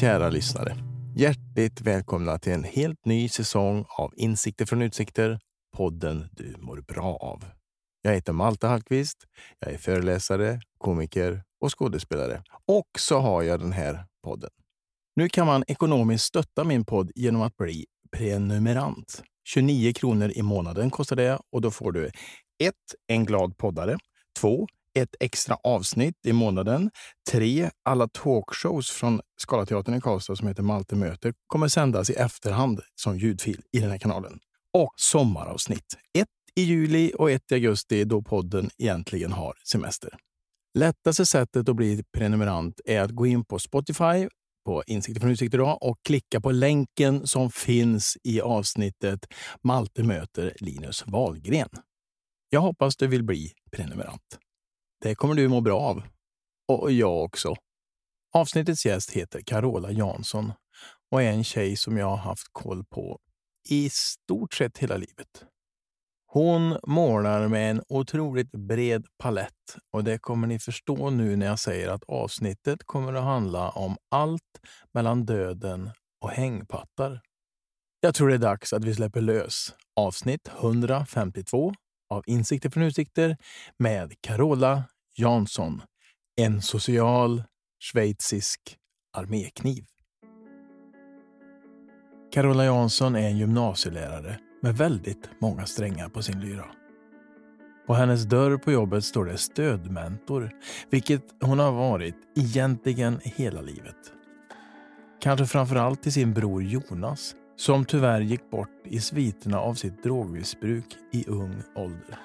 Kära lyssnare. Hjärtligt välkomna till en helt ny säsong av Insikter från utsikter, podden du mår bra av. Jag heter Malte Hallqvist. Jag är föreläsare, komiker och skådespelare. Och så har jag den här podden. Nu kan man ekonomiskt stötta min podd genom att bli prenumerant. 29 kronor i månaden kostar det och då får du 1. En glad poddare. 2 ett extra avsnitt i månaden. 3. alla talkshows från Scalateatern i Karlstad som heter Malte möter kommer sändas i efterhand som ljudfil i den här kanalen. Och sommaravsnitt. Ett i juli och ett i augusti då podden egentligen har semester. Lättaste sättet att bli prenumerant är att gå in på Spotify på Insikter från Utsikt idag och klicka på länken som finns i avsnittet Malte möter Linus Wahlgren. Jag hoppas du vill bli prenumerant. Det kommer du må bra av. Och jag också. Avsnittets gäst heter Carola Jansson och är en tjej som jag har haft koll på i stort sett hela livet. Hon målar med en otroligt bred palett och det kommer ni förstå nu när jag säger att avsnittet kommer att handla om allt mellan döden och hängpattar. Jag tror det är dags att vi släpper lös avsnitt 152 av Insikter från utsikter med Carola Jansson. En social schweizisk armékniv. Carola Jansson är en gymnasielärare med väldigt många strängar på sin lyra. På hennes dörr på jobbet står det stödmentor, vilket hon har varit egentligen hela livet. Kanske framför allt till sin bror Jonas, som tyvärr gick bort i sviterna av sitt drogmissbruk i ung ålder.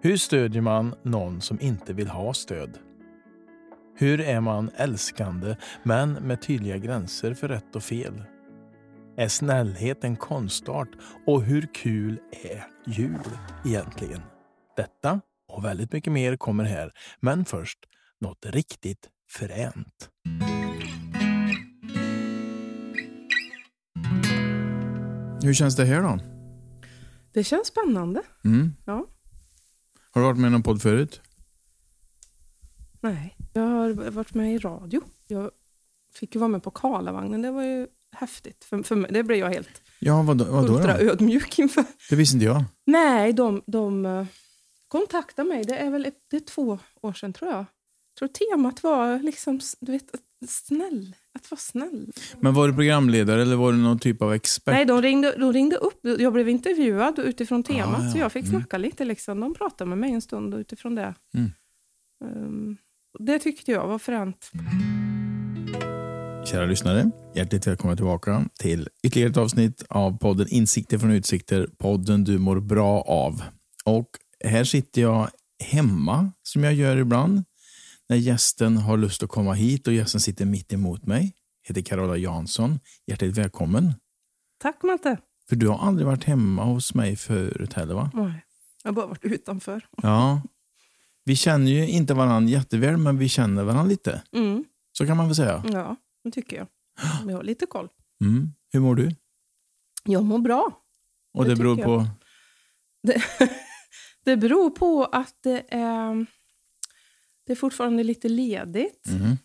Hur stödjer man någon som inte vill ha stöd? Hur är man älskande men med tydliga gränser för rätt och fel? Är snällhet en konstart? Och hur kul är jul egentligen? Detta och väldigt mycket mer kommer här, men först något riktigt fränt. Hur känns det här då? Det känns spännande. Mm. Ja. Har du varit med i någon podd förut? Nej, jag har varit med i radio. Jag fick ju vara med på Karlavagnen. Det var ju häftigt. För, för mig, det blev jag helt Ja, vad, vad då? ultra då? ödmjuk inför. Det visste inte jag. Nej, de, de eh, kontaktade mig. Det är väl det är två år sedan tror jag. Jag tror temat var liksom, du vet, snäll. Att vara snäll. Men var du programledare eller var du någon typ av expert? Nej, de ringde, de ringde upp. Jag blev intervjuad utifrån temat, Ah, ja. så jag fick Mm. snacka lite. Liksom. De pratade med mig en stund utifrån det. Mm. Ehm, det tyckte jag var fränt. Kära lyssnare, hjärtligt välkomna tillbaka till ytterligare ett avsnitt av podden Insikter från utsikter. Podden du mår bra av. Och här sitter jag hemma, som jag gör ibland, när gästen har lust att komma hit och gästen sitter mitt emot mig. Heter Carola Jansson. Hjärtligt välkommen. Tack Malte. För du har aldrig varit hemma hos mig förut heller va? Nej, jag har bara varit utanför. Ja. Vi känner ju inte varandra jätteväl, men vi känner varandra lite. Mm, Så kan man väl säga. ja, det tycker jag. Vi har lite koll. Mm. Hur mår du? Jag mår bra. Och Det det, beror på... Det, det beror på att det är, det är fortfarande lite ledigt. Mm.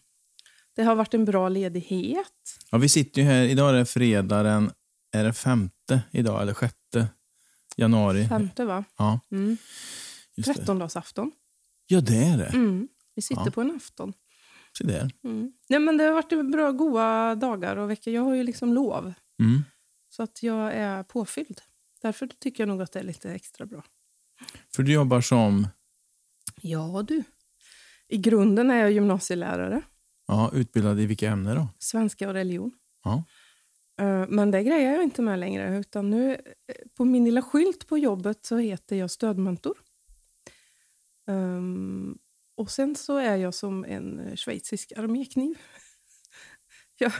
Det har varit en bra ledighet. Ja, vi sitter ju här. Idag är det fredag den är det femte idag, eller sjätte januari. Femte va? Ja, Mm. Trettondagsafton. Ja, det är det. Mm. Vi sitter Ja. på en afton. Se där. Mm. Nej, men det har varit bra, goda dagar och veckor. Jag har ju liksom lov. Mm. Så att jag är påfylld. Därför tycker jag nog att det är lite extra bra. För du jobbar som Ja du. I grunden är jag gymnasielärare. ja, utbildad i vilka ämnen då? Svenska och religion. Ja. Eh, Men det grejer jag inte med längre. Utan nu, eh, på min lilla skylt på jobbet så heter jag stödmentor. Ehm, och sen så är jag som en eh, schweizisk armékniv. Jag,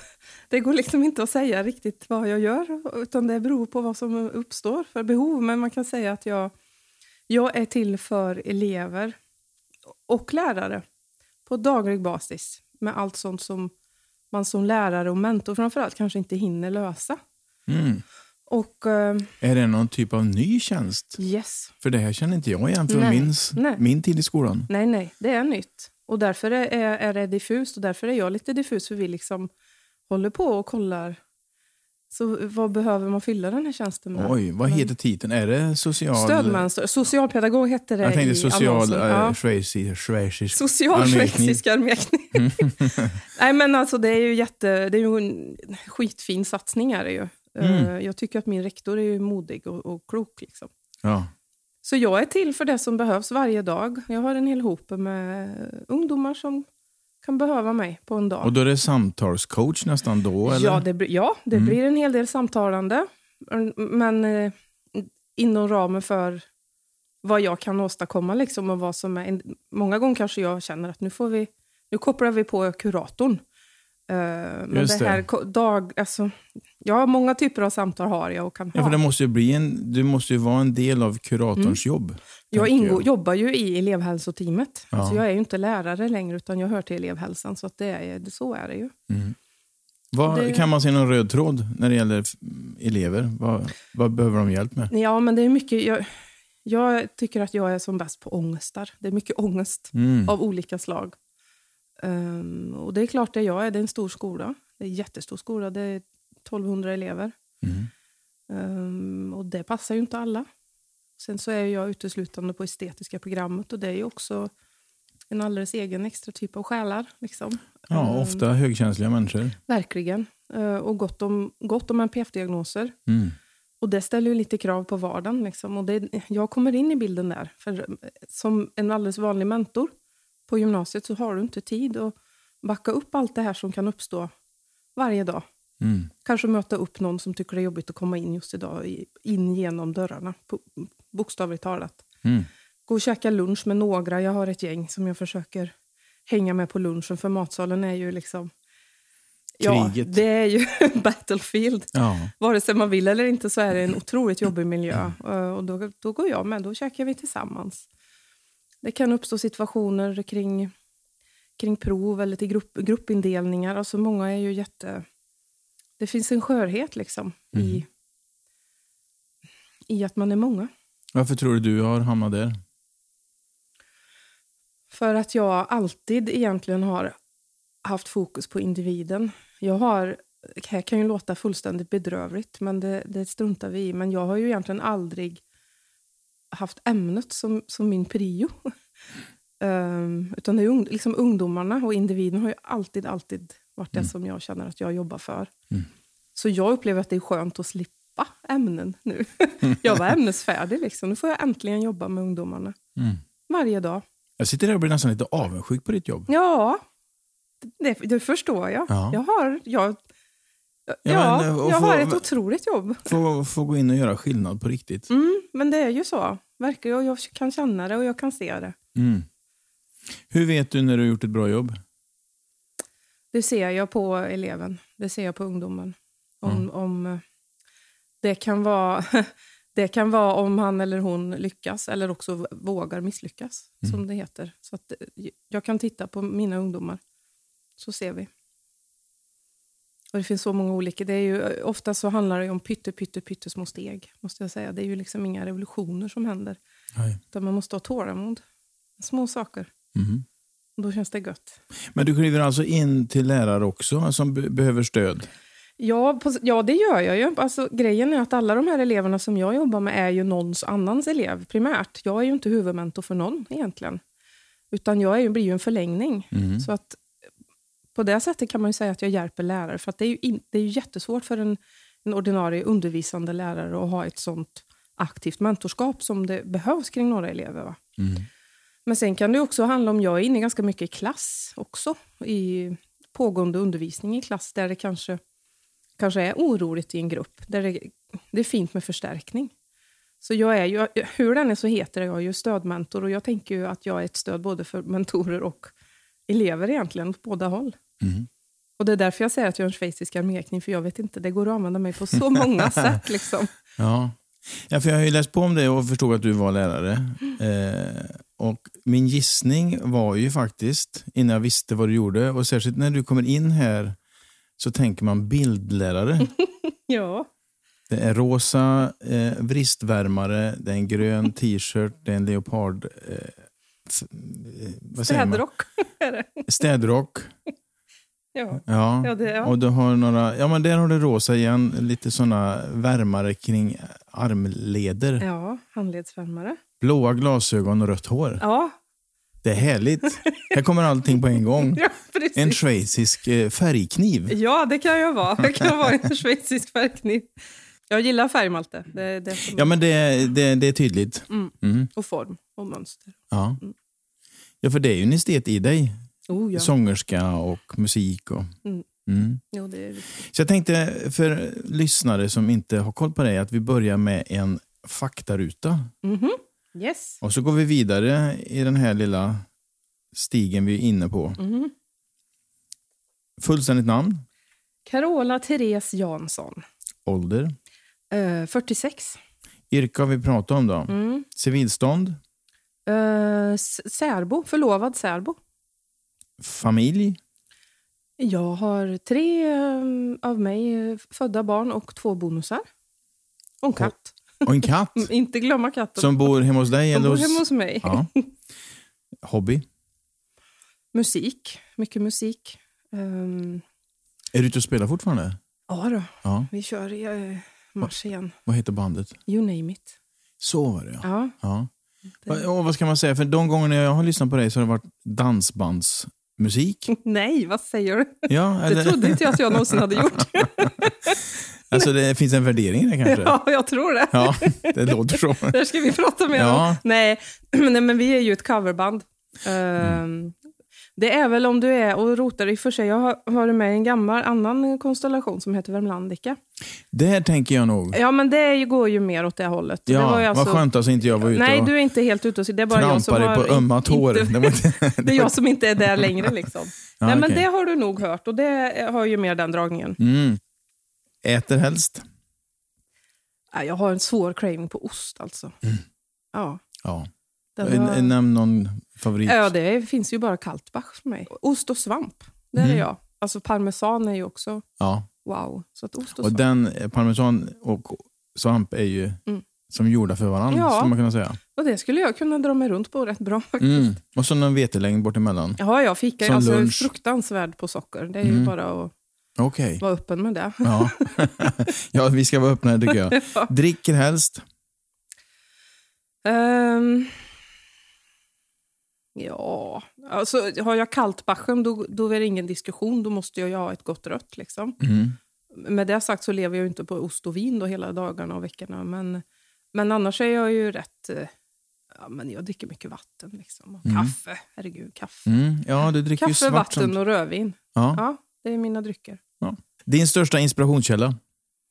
det går liksom inte att säga riktigt vad jag gör, utan det beror på vad som uppstår för behov. Men man kan säga att jag, jag är till för elever och lärare på daglig basis med allt sånt som man som lärare och mentor framförallt kanske inte hinner lösa. Mm. Och eh, Är det någon typ av ny tjänst? yes, För det här känner inte jag igen från Nej, min, nej. min tid i skolan. nej, nej, det är nytt. Och därför är, är, är det diffust och därför är jag lite diffus för vi liksom håller på och kollar. Så vad behöver man fylla den här tjänsten med? Oj, vad heter titeln? Är det social... Stödmönster. Socialpedagog hette det Jag tänkte i social äh, Ja. schweizisk... schweizisk Social schweizisk armékniv. Nej men alltså det är ju jätte, det är ju en skitfin satsning är det ju. Mm. Eh, Jag tycker att min rektor är ju modig och, och klok. Liksom. Ja. Så jag är till för det som behövs varje dag. Jag har en hel hop med ungdomar som kan behöva mig på en dag. Och då är det samtalscoach nästan då? Eller? Ja, det, blir- ja, det Mm. blir en hel del samtalande. Mm, Men eh, inom ramen för vad jag kan åstadkomma. Liksom, och vad som är, många gånger kanske jag känner att nu, får vi, nu kopplar vi på kuratorn. Eh, men Just det det. här ko- dag, alltså, ja, många typer av samtal har jag och kan Ja, ha. för det måste bli en, du måste ju vara en del av kuratorns jobb. Mm. jag ingår, jobbar ju i elevhälsoteamet. Ja. Alltså, jag är ju inte lärare längre utan jag hör till elevhälsan. Så det är, det, så är det ju. Vad, Det- Kan man se någon röd tråd när det gäller elever? Vad, vad behöver de hjälp med? Ja, men det är mycket... Jag, jag tycker att jag är som bäst på ångestar. Det är mycket ångest Mm. av olika slag. Ehm, och det är klart det jag är. Det är en stor skola. Det är en jättestor skola. Det är 1200 elever. Mm. Ehm, och det passar ju inte alla. Sen så är jag uteslutande på estetiska programmet och det är ju också en alldeles egen extra typ av själar. Liksom. Ja, Ehm, ofta högkänsliga människor. Verkligen. Ehm, och gott om, gott om NPF-diagnoser. Mm. Och det ställer ju lite krav på vardagen. Liksom. Och det, jag kommer in i bilden där. För eh, som en alldeles vanlig mentor på gymnasiet så har du inte tid att backa upp allt det här som kan uppstå varje dag. Mm. Kanske möta upp någon som tycker det är jobbigt att komma in just idag, in genom dörrarna, bokstavligt talat. Mm. Gå och käka lunch med några. Jag har ett gäng som jag försöker hänga med på lunchen, för matsalen är ju liksom... Ja, Kriget. det är ju battlefield. Ja. Vare sig man vill eller inte så är det en otroligt jobbig miljö. Eh, Och då, då går jag med, då käkar vi tillsammans. Det kan uppstå situationer kring, kring prov eller till grupp, gruppindelningar. Alltså många är ju jätte... Det finns en skörhet liksom i, i att man är många. Varför tror du du har hamnat där? För att jag alltid egentligen har haft fokus på individen. Jag har, det här kan ju låta fullständigt bedrövligt, men det, det struntar vi i. Men jag har ju egentligen aldrig haft ämnet som, som min prio. Ehm, utan det är ung, liksom ungdomarna och individen har ju alltid, alltid varit det som jag känner att jag jobbar för. Så jag upplever att det är skönt att slippa ämnen nu. jag var ämnesfärdig. Liksom. Nu får jag äntligen jobba med ungdomarna. Mm. Varje dag. Jag sitter där och blir nästan lite avundsjuk på ditt jobb. Ja, det, det förstår jag. Ja. Jag har, jag, ja, Ja, men, och jag få- har ett otroligt jobb. Få, få gå in och göra skillnad på riktigt. Mm, men det är ju så. Verkligen, och jag kan känna det och jag kan se det. Mm. Hur vet du när du har gjort ett bra jobb? Det ser jag på eleven. Det ser jag på ungdomen. Om, om, eh, det, kan vara, det kan vara om han eller hon lyckas eller också vågar misslyckas, som det heter. Så att, eh, jag kan titta på mina ungdomar, så ser vi. Och Det finns så många olika. Det är ju, eh, ofta så handlar det om pytte, pytte, pyttesmå steg. måste jag säga. Det är ju liksom inga revolutioner som händer. Nej. Utan man måste ha tålamod. Små saker. Och då känns det gött. Men du kliver alltså in till lärare också som be- behöver stöd? Ja, på, ja, det gör jag ju. Alltså, grejen är att alla de här eleverna som jag jobbar med är ju någons annans elev primärt. Jag är ju inte huvudmentor för någon egentligen. Utan jag är ju, blir ju en förlängning. Mm. Så att på det sättet kan man ju säga att jag hjälper lärare. För att det är ju, in, det är ju jättesvårt för en, en ordinarie undervisande lärare att ha ett sånt aktivt mentorskap som det behövs kring några elever. Va? Mm. Men sen kan det också handla om, jag är inne ganska mycket i klass också. I pågående undervisning i klass där det kanske, kanske är oroligt i en grupp. Där det, det är fint med förstärkning. Så jag är ju, hur den är så heter jag ju stödmentor och jag tänker ju att jag är ett stöd både för mentorer och elever egentligen, åt båda håll. Mm. Och det är därför jag säger att jag är en schweizisk armékniv, för jag vet inte, det går att använda mig på så många sätt. Liksom. Ja. ja, för jag har ju läst på om det och förstod att du var lärare. Eh, och Min gissning var ju faktiskt, innan jag visste vad du gjorde, och särskilt när du kommer in här så tänker man bildlärare. Ja, Det är rosa eh, vristvärmare, det är en grön t-shirt, det är en leopard... Eh, eh, vad säger man? Städrock. Städrock. Ja. Ja. Ja, det, ja. Och du har några, ja men där har du rosa igen, lite såna värmare kring armleder. ja, handledsvärmare. Blåa glasögon och rött hår. Ja, Det är härligt. Här kommer allting på en gång. ja. En schweizisk eh, färgkniv. Ja, det kan jag vara. Det kan vara en schweizisk färgkniv. Jag gillar färg, Malte. Det är det som Ja men det, det, det är tydligt. Mm. Mm. Och form och mönster. Ja. ja, för det är ju en estet i dig. Oh, ja. Sångerska och musik. Och, Mm. mm. Jo, det är viktigt. Så jag tänkte för lyssnare som inte har koll på dig att vi börjar med en faktaruta. Mhm. Yes. Och så går vi vidare i den här lilla stigen vi är inne på. Mhm. Fullständigt namn, Carola Therese Jansson. ålder, Eh, 46. yrke har vi pratat om då. Mm. Civilstånd, s- särbo, förlovad särbo. familj, Jag har tre eh, av mig eh, födda barn och två bonusar. Och en katt. Och en katt Inte glömma katten. som bor hemma hos dig. Eller bor hos... hemma hos mig. Ja. Hobby. Musik. Mycket musik. Um, Är du ute och spelar fortfarande? ja då, Ja. vi kör i eh, mars igen. Vad heter bandet? You name it. Så var det ja. Ja, ja. det- Och vad ska man säga? För de gångerna jag har lyssnat på dig så har det varit dansbandsmusik. Nej, vad säger du? Ja, Det eller, trodde inte jag att jag någonsin hade gjort. Alltså det finns en värdering i det kanske? Ja, jag tror det. Ja, det låter så. Det ska vi prata mer Ja. om. Nej, nej, men vi är ju ett coverband. Ehm, Det är väl om du är och rotar i för sig. Jag har varit med i en gammal annan konstellation som heter Värmlandica. Det här tänker jag nog. Ja, men det går ju mer åt det hållet. det Ja, var ju alltså- vad skönt att inte jag var ute Nej, och du är inte helt ute och Det är bara jag som har på ömma tår. Inte, Det det är jag som inte är där längre. Liksom. Ja, Nej, men det har du nog hört och det har ju mer den dragningen. Mm. Äter helst? Jag har en svår craving på ost alltså. Ja, Ja. den var... Nämn någon favorit. Ja, det finns ju bara Kaltbach för mig. Ost och svamp, det är Mm. jag. Alltså parmesan är ju också Ja. wow. Så att ost och, Och svamp. den, parmesan och svamp är ju Mm. som gjorda för varandra, Ja. skulle man kunna säga. och det skulle jag kunna dra mig runt på rätt bra. faktiskt. Mm. Och så någon vetelängd bort emellan. Ja, jag fikar Som alltså lunch. fruktansvärd på socker. Det är ju Mm. bara att Okej. vara öppen med det. Ja. ja, vi ska vara öppna tycker jag. Ja. Dricker helst? Ehm, ja, alltså har jag Kaltbachen då, då är det ingen diskussion. Då måste jag ju ha ett gott rött. Liksom. Mm. Med det sagt så lever jag ju inte på ost och vin då hela dagarna och veckorna. Men, men annars är jag ju rätt... eh, Ja, men jag dricker mycket vatten. Liksom. Och Mm. Kaffe. Herregud, kaffe. Mm. Ja, du dricker Kaffe, svart. vatten sånt. och rödvin. Ja. Ja, det är mina drycker. Din största inspirationskälla?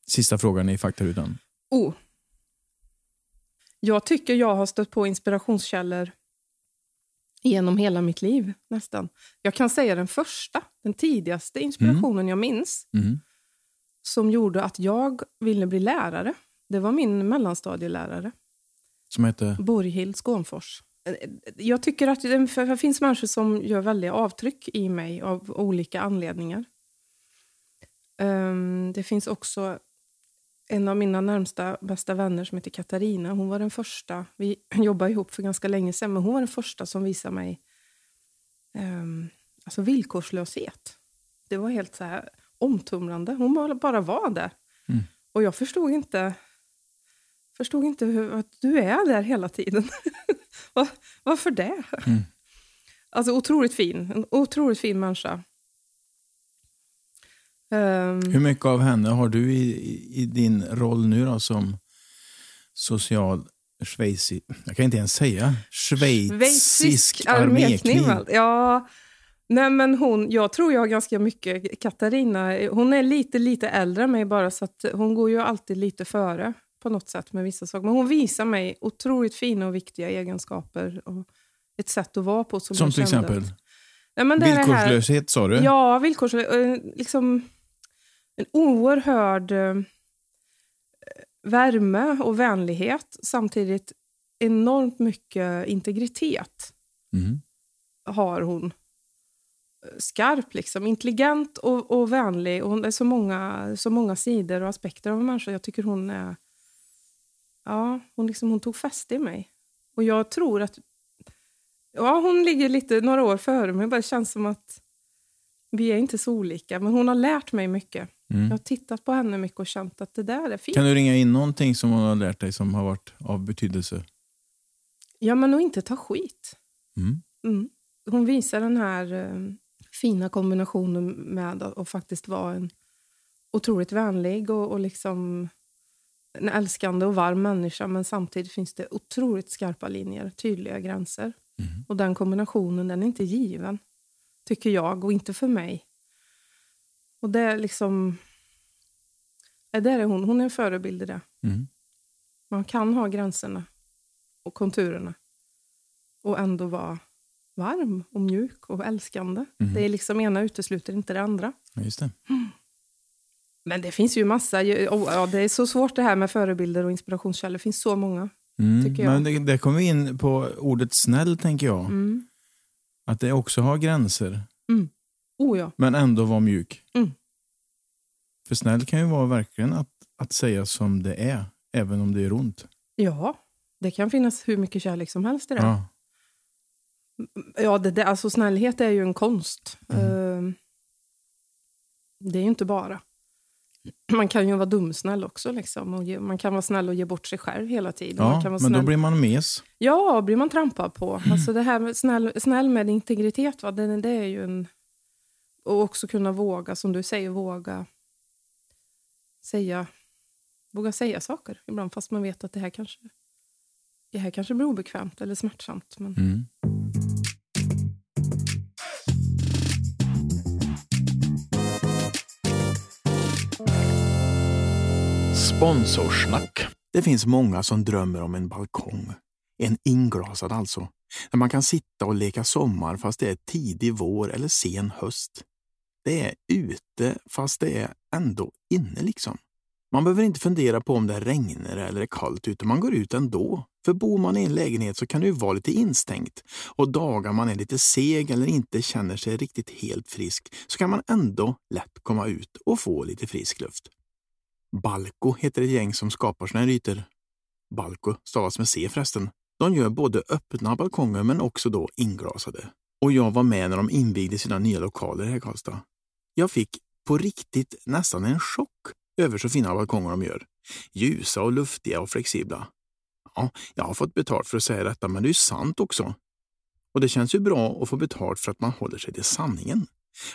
Sista frågan i faktarutan. Oh. Jag tycker jag har stött på inspirationskällor genom hela mitt liv nästan. Jag kan säga den första, den tidigaste inspirationen jag minns Mm. som gjorde att jag ville bli lärare. Det var min mellanstadielärare, Som heter? Borghild Skånfors. Jag tycker att det finns människor som gör väldiga avtryck i mig av olika anledningar. Ehm, det finns också en av mina närmsta bästa vänner som heter Katarina. Hon var den första, vi jobbade ihop för ganska länge sedan, men hon var den första som visade mig um, alltså villkorslöshet. Det var helt så här omtumlande. Hon bara- bara var där. Mm. Och jag förstod inte, förstod inte hur, att du är där hela tiden. Va- Varför det? Mm. Alltså otroligt fin. En otroligt fin människa. Ehm, Hur mycket av henne har du i, i, din roll nu då som social schweizi... Jag kan inte ens säga. Schweizisk armékniv. Ja, nej men hon, jag tror jag har ganska mycket Katarina. Hon är lite, lite äldre än mig bara så hon går ju alltid lite före på något sätt med vissa saker. Men hon visar mig otroligt fina och viktiga egenskaper och ett sätt att vara på som, Som till exempel Nej, men det det här- villkorslöshet sa du? Ja, villkorslös. eh, Liksom en oerhörd eh, värme och vänlighet. Samtidigt enormt mycket integritet Mm. har hon. skarp, liksom. intelligent och, och vänlig. Och hon är så många, så många sidor och aspekter av en människa. Jag tycker hon är... Ja, hon, liksom, hon tog fäste i mig. Och jag tror att... Ja, hon ligger lite några år före mig. Det känns som att vi är inte så olika. Men hon har lärt mig mycket. Mm. Jag har tittat på henne mycket och känt att det där är fint. Kan du ringa in någonting som hon har lärt dig som har varit av betydelse? Ja, men att inte ta skit. Mm. Mm. Hon visar den här eh, fina kombinationen med att att faktiskt vara en otroligt vänlig och, och liksom en älskande och varm människa. Men samtidigt finns det otroligt skarpa linjer, tydliga gränser. Mm. Och den kombinationen den är inte given, tycker jag, och inte för mig. Och det är liksom... Där är hon. Hon är en förebild i det. Mm. Man kan ha gränserna och konturerna och ändå vara varm och mjuk och älskande. Mhm. Det är liksom ena utesluter inte det andra. Just det. Men det finns ju massa. oh, Ja, det är så svårt det här med förebilder och inspirationskällor. Det finns så många. Mm. Tycker jag. Men det, det kommer vi in på ordet snäll, tänker jag. Mm. Att det också har gränser, Oh ja. men ändå vara mjuk. Mm. För snäll kan ju vara verkligen att, att säga som det är, även om det gör ont. Ja, det kan finnas hur mycket kärlek som helst i det. Ja. Ja. det, det, alltså snällhet är ju en konst. Mm. Eh, det är ju inte bara. Man kan ju vara dumsnäll också. Liksom, och ge, man kan vara snäll och ge bort sig själv hela tiden. ja men då snäll. blir man mes. Ja, blir man trampad på. Alltså det här med snäll, snäll med integritet, va? Det, det är ju en... Och också kunna våga, som du säger, våga säga, våga säga saker ibland. Fast man vet att det här kanske, det här kanske blir obekvämt eller smärtsamt. Men Mm. Sponsorsnack. Det finns många som drömmer om en balkong. En inglasad alltså. Där man kan sitta och leka sommar fast det är tidig vår eller sen höst. Det är ute fast det är ändå inne liksom. Man behöver inte fundera på om det regnar eller är kallt ute. Man går ut ändå. För bor man i en lägenhet så kan det ju vara lite instängt och dagar man är lite seg eller inte känner sig riktigt helt frisk så kan man ändå lätt komma ut och få lite frisk luft. Balko heter ett gäng som skapar såna här ytor. Balko stavas med C förresten. De gör både öppna balkonger men också då inglasade. Och jag var med när de invigde sina nya lokaler här i Karlstad. Jag fick på riktigt nästan en chock över så fina balkonger de gör. Ljusa och luftiga och flexibla. Ja, jag har fått betalt för att säga detta, men det är ju sant också. Och det känns ju bra att få betalt för att man håller sig till sanningen.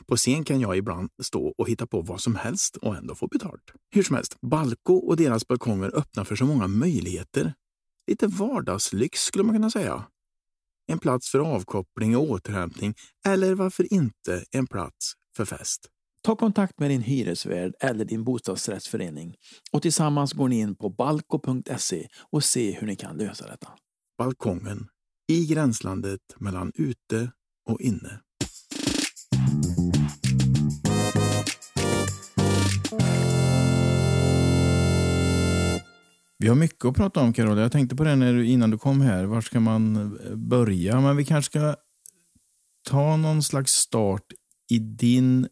På scen kan jag ibland stå och hitta på vad som helst och ändå få betalt. Hur som helst, Balco och deras balkonger öppnar för så många möjligheter. Lite vardagslyx skulle man kunna säga. En plats för avkoppling och återhämtning eller varför inte en plats för fest. Ta kontakt med din hyresvärd eller din bostadsrättsförening och tillsammans går ni in på balko.se och se hur ni kan lösa detta. Balkongen i gränslandet mellan ute och inne. Vi har mycket att prata om, Carola. Jag tänkte på det när du, innan du kom här. Var ska man eh, börja? Men vi kanske ska ta någon slags start i din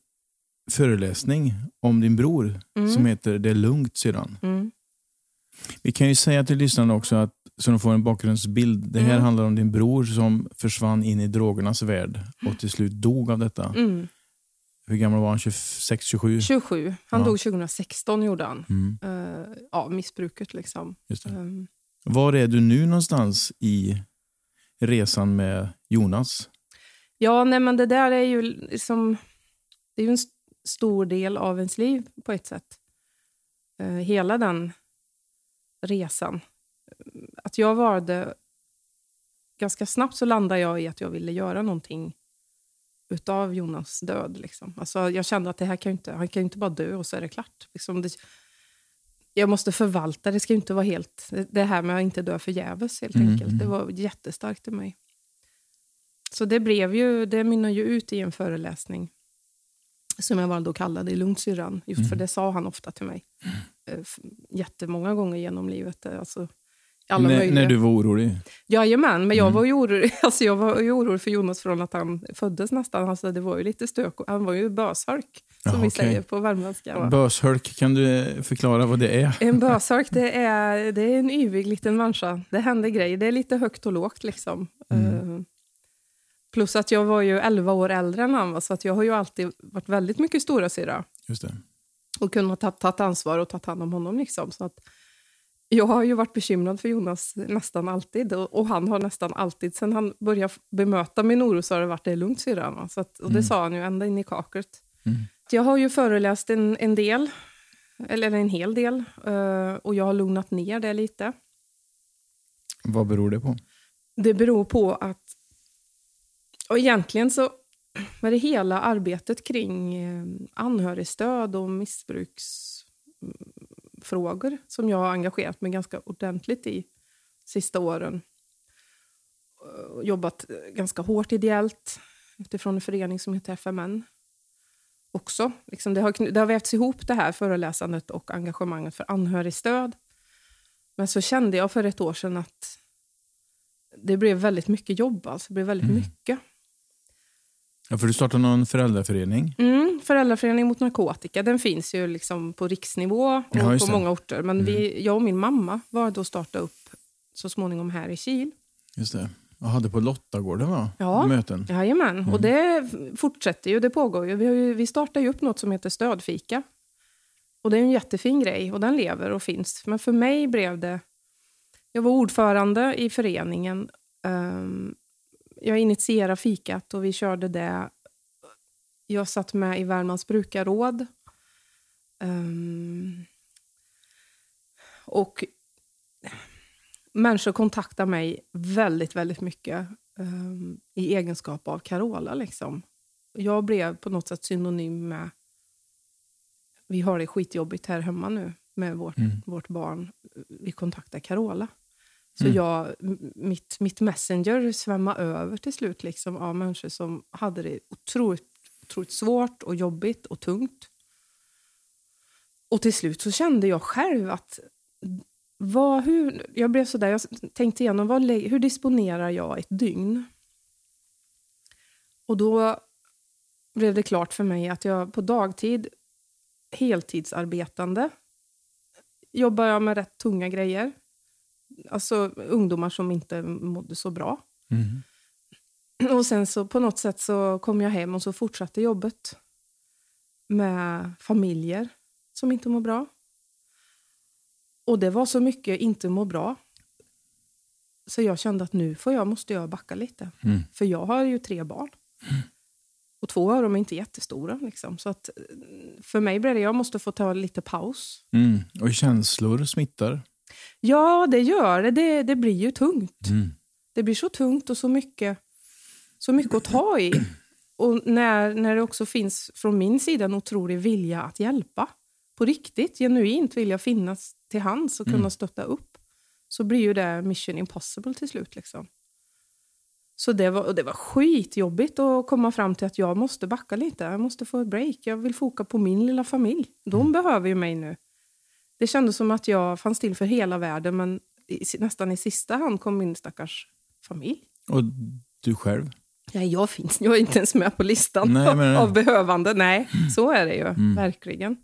föreläsning om din bror Mm. som heter Det är lugnt sedan. Mm. Vi kan ju säga till lyssnarna också att så de får en bakgrundsbild. Det här Mm. handlar om din bror som försvann in i drogernas värld och till slut dog av detta. Mm. Hur gammal var han? 26, 27? 27. Han Ja. dog 2016, gjorde han. Mm, Uh, ja, missbruket liksom. Um, Var är du nu någonstans i resan med Jonas? Ja, nej, men det där är ju liksom... Det är ju en st- stor del av ens liv på ett sätt. Eh, hela den resan. Att jag valde... Ganska snabbt så landade jag i att jag ville göra någonting utav Jonas död. Liksom. Alltså, jag kände att det här kan ju inte, han kan ju inte bara dö och så är det klart. Liksom det, jag måste förvalta, det ska inte vara helt... Det här med att inte dö förgäves helt Mm, enkelt. Det mm. var jättestarkt i mig. Så det blev ju, det mynnade ju ut i en föreläsning som jag valde att kalla det Lugnt syrran. Just för Mm. det sa han ofta till mig. Eh, f- Jättemånga gånger genom livet. Eh, Alltså, alla möjliga. när du var orolig? Jajamän, men jag Mm. var ju orolig, alltså jag var ju orolig för Jonas från att han föddes nästan. Alltså det var ju lite stök. Han var ju böshalk, som Ja, vi okej. säger på värmländska. va? Böshölk, kan du förklara vad det är? En böshalk, det är, det är en yvig liten människa. Det händer grejer. Det är lite högt och lågt. liksom. Mm. Eh, plus att jag var ju 11 år äldre än han, va, så att jag har ju alltid varit väldigt mycket stora syra Just det. och kunnat ta, ta ansvar och ta hand om honom. Liksom. Så att jag har ju varit bekymrad för Jonas nästan alltid och, och han har nästan alltid, sen han började bemöta min oro så har det varit det lugnt syrran. och det Mm. sa han ju ända in i kaklet. Mm. Jag har ju föreläst en, en del, eller en hel del, eh, och jag har lugnat ner det lite. Vad beror det på? Det beror på att... Och egentligen så var det hela arbetet kring eh, anhörigstöd och missbruksfrågor som jag har engagerat mig ganska ordentligt i sista åren. Och Jobbat eh, ganska hårt ideellt utifrån en förening som heter FMN. Också. Liksom det, har, det har vävts ihop det här föreläsandet och engagemanget för anhörigstöd. Men så kände jag för ett år sedan att det blev väldigt mycket jobb. Alltså. Det blev väldigt Mm. mycket. Ja, för du startade någon föräldraförening. Mm, Föräldraförening mot narkotika den finns ju liksom på riksnivå och Ja, på det. många orter. Men vi, jag och min mamma var då starta upp så småningom här i Kil. Just det. Jag hade på Lottagården va? Ja. Möten. Jajamän, Mm. och det fortsätter ju. Det pågår ju. Vi, ju, vi startar ju upp något som heter Stödfika. Och det är en jättefin grej och den lever och finns. Men för mig blev det... Jag var ordförande i föreningen. Ehm, jag initierade fikat och vi körde det. Jag satt med i Värmlands brukarråd. Ehm, och människor kontaktar mig väldigt, väldigt mycket ehm, i egenskap av Carola. Liksom. Jag blev på något sätt synonym med... Vi har det skitjobbigt här hemma nu med vårt, Mm. vårt barn. Vi kontaktar Carola. Så Mm. jag, mitt, mitt messenger svämmade över till slut liksom, av människor som hade det otroligt, otroligt svårt och jobbigt och tungt. Och till slut så kände jag själv att vad, hur, jag blev sådär, jag tänkte igenom vad, hur disponerar jag ett dygn? Och då blev det klart för mig att jag på dagtid, heltidsarbetande, jobbar jag med rätt tunga grejer. Alltså ungdomar som inte mådde så bra. Mm. Och sen så på något sätt så kom jag hem och så fortsatte jobbet med familjer som inte mår bra. Och det var så mycket inte må bra. Så jag kände att nu får jag, måste jag backa lite. Mm. För jag har ju tre barn. Och två av dem är inte jättestora. Liksom. Så att, för mig blev det, jag måste få ta lite paus. Mm. Och känslor smittar. Ja, det gör det. Det, det blir ju tungt. Mm. Det blir så tungt och så mycket, så mycket att ta i. Och när, när det också finns från min sida en otrolig vilja att hjälpa. På riktigt, genuint vilja finnas till hands och kunna Mm. stötta upp. Så blir ju det mission impossible till slut. Liksom. Så det var, och det var skitjobbigt att komma fram till att jag måste backa lite. Jag måste få ett break. Jag vill foka på min lilla familj. De behöver ju mig nu. Det kändes som att jag fanns till för hela världen men i, nästan i sista hand kom min stackars familj. Och du själv? Ja, jag finns jag är inte ens med på listan Nej, men- av behövande. Nej, så är det ju. Mm. Verkligen.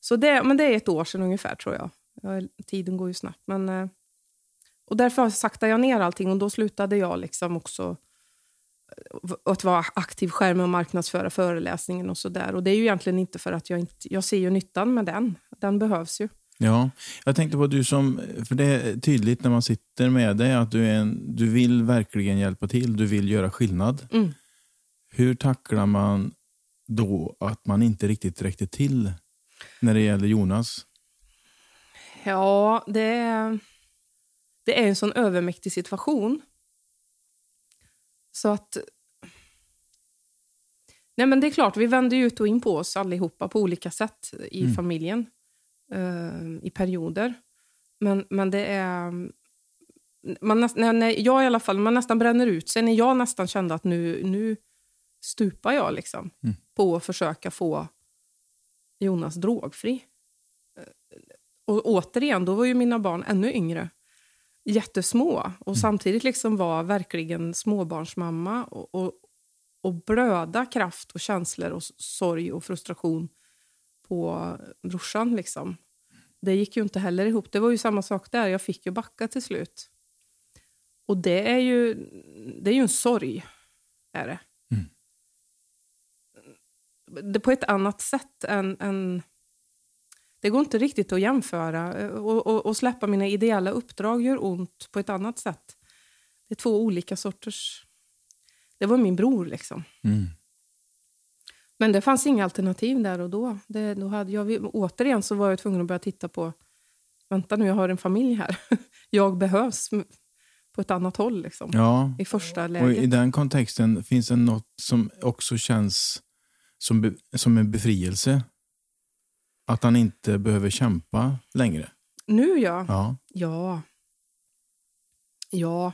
Så det, men det är ett år sedan ungefär, tror jag. Ja, tiden går ju snabbt. Men, eh, och därför saktade jag ner allting och då slutade jag liksom också eh, att vara aktiv skärm och marknadsföra föreläsningen och så där. Och det är ju egentligen inte för att jag inte... Jag ser ju nyttan med den. Den behövs ju. Ja, jag tänkte på du som, för det är tydligt när man sitter med dig att du, är en, du vill verkligen hjälpa till, du vill göra skillnad. Mm. Hur tacklar man då att man inte riktigt räckte till när det gäller Jonas? Ja, det är, det är en sån övermäktig situation. Så att... Nej men det är klart, vi vänder ut och in på oss allihopa på olika sätt i Mm. familjen. Eh, I perioder. Men, men det är... Man näst, när, när jag i alla fall, man nästan bränner ut sig. När jag nästan kände att nu, nu stupar jag liksom Mm. på att försöka få Jonas drogfri. Och återigen, då var ju mina barn ännu yngre. jättesmå och samtidigt liksom vara verkligen småbarnsmamma och, och, och blöda kraft och känslor och sorg och frustration på brorsan. Liksom. Det gick ju inte heller ihop. Det var ju samma sak där. Jag fick ju backa till slut. Och det är ju, det är ju en sorg. Är det. Mm. det på ett annat sätt än, än... Det går inte riktigt att jämföra. Och, och, och släppa mina ideella uppdrag gör ont på ett annat sätt. Det är två olika sorters... Det var min bror, liksom. Mm. Men det fanns inga alternativ där och då. Det, då hade jag, återigen så var jag tvungen att börja titta på... Vänta nu, jag har en familj här. Jag behövs på ett annat håll liksom, Ja, i första och läget. i den kontexten finns det något som också känns som, som en befrielse. Att han inte behöver kämpa längre. Nu ja. Ja. Ja. Ja.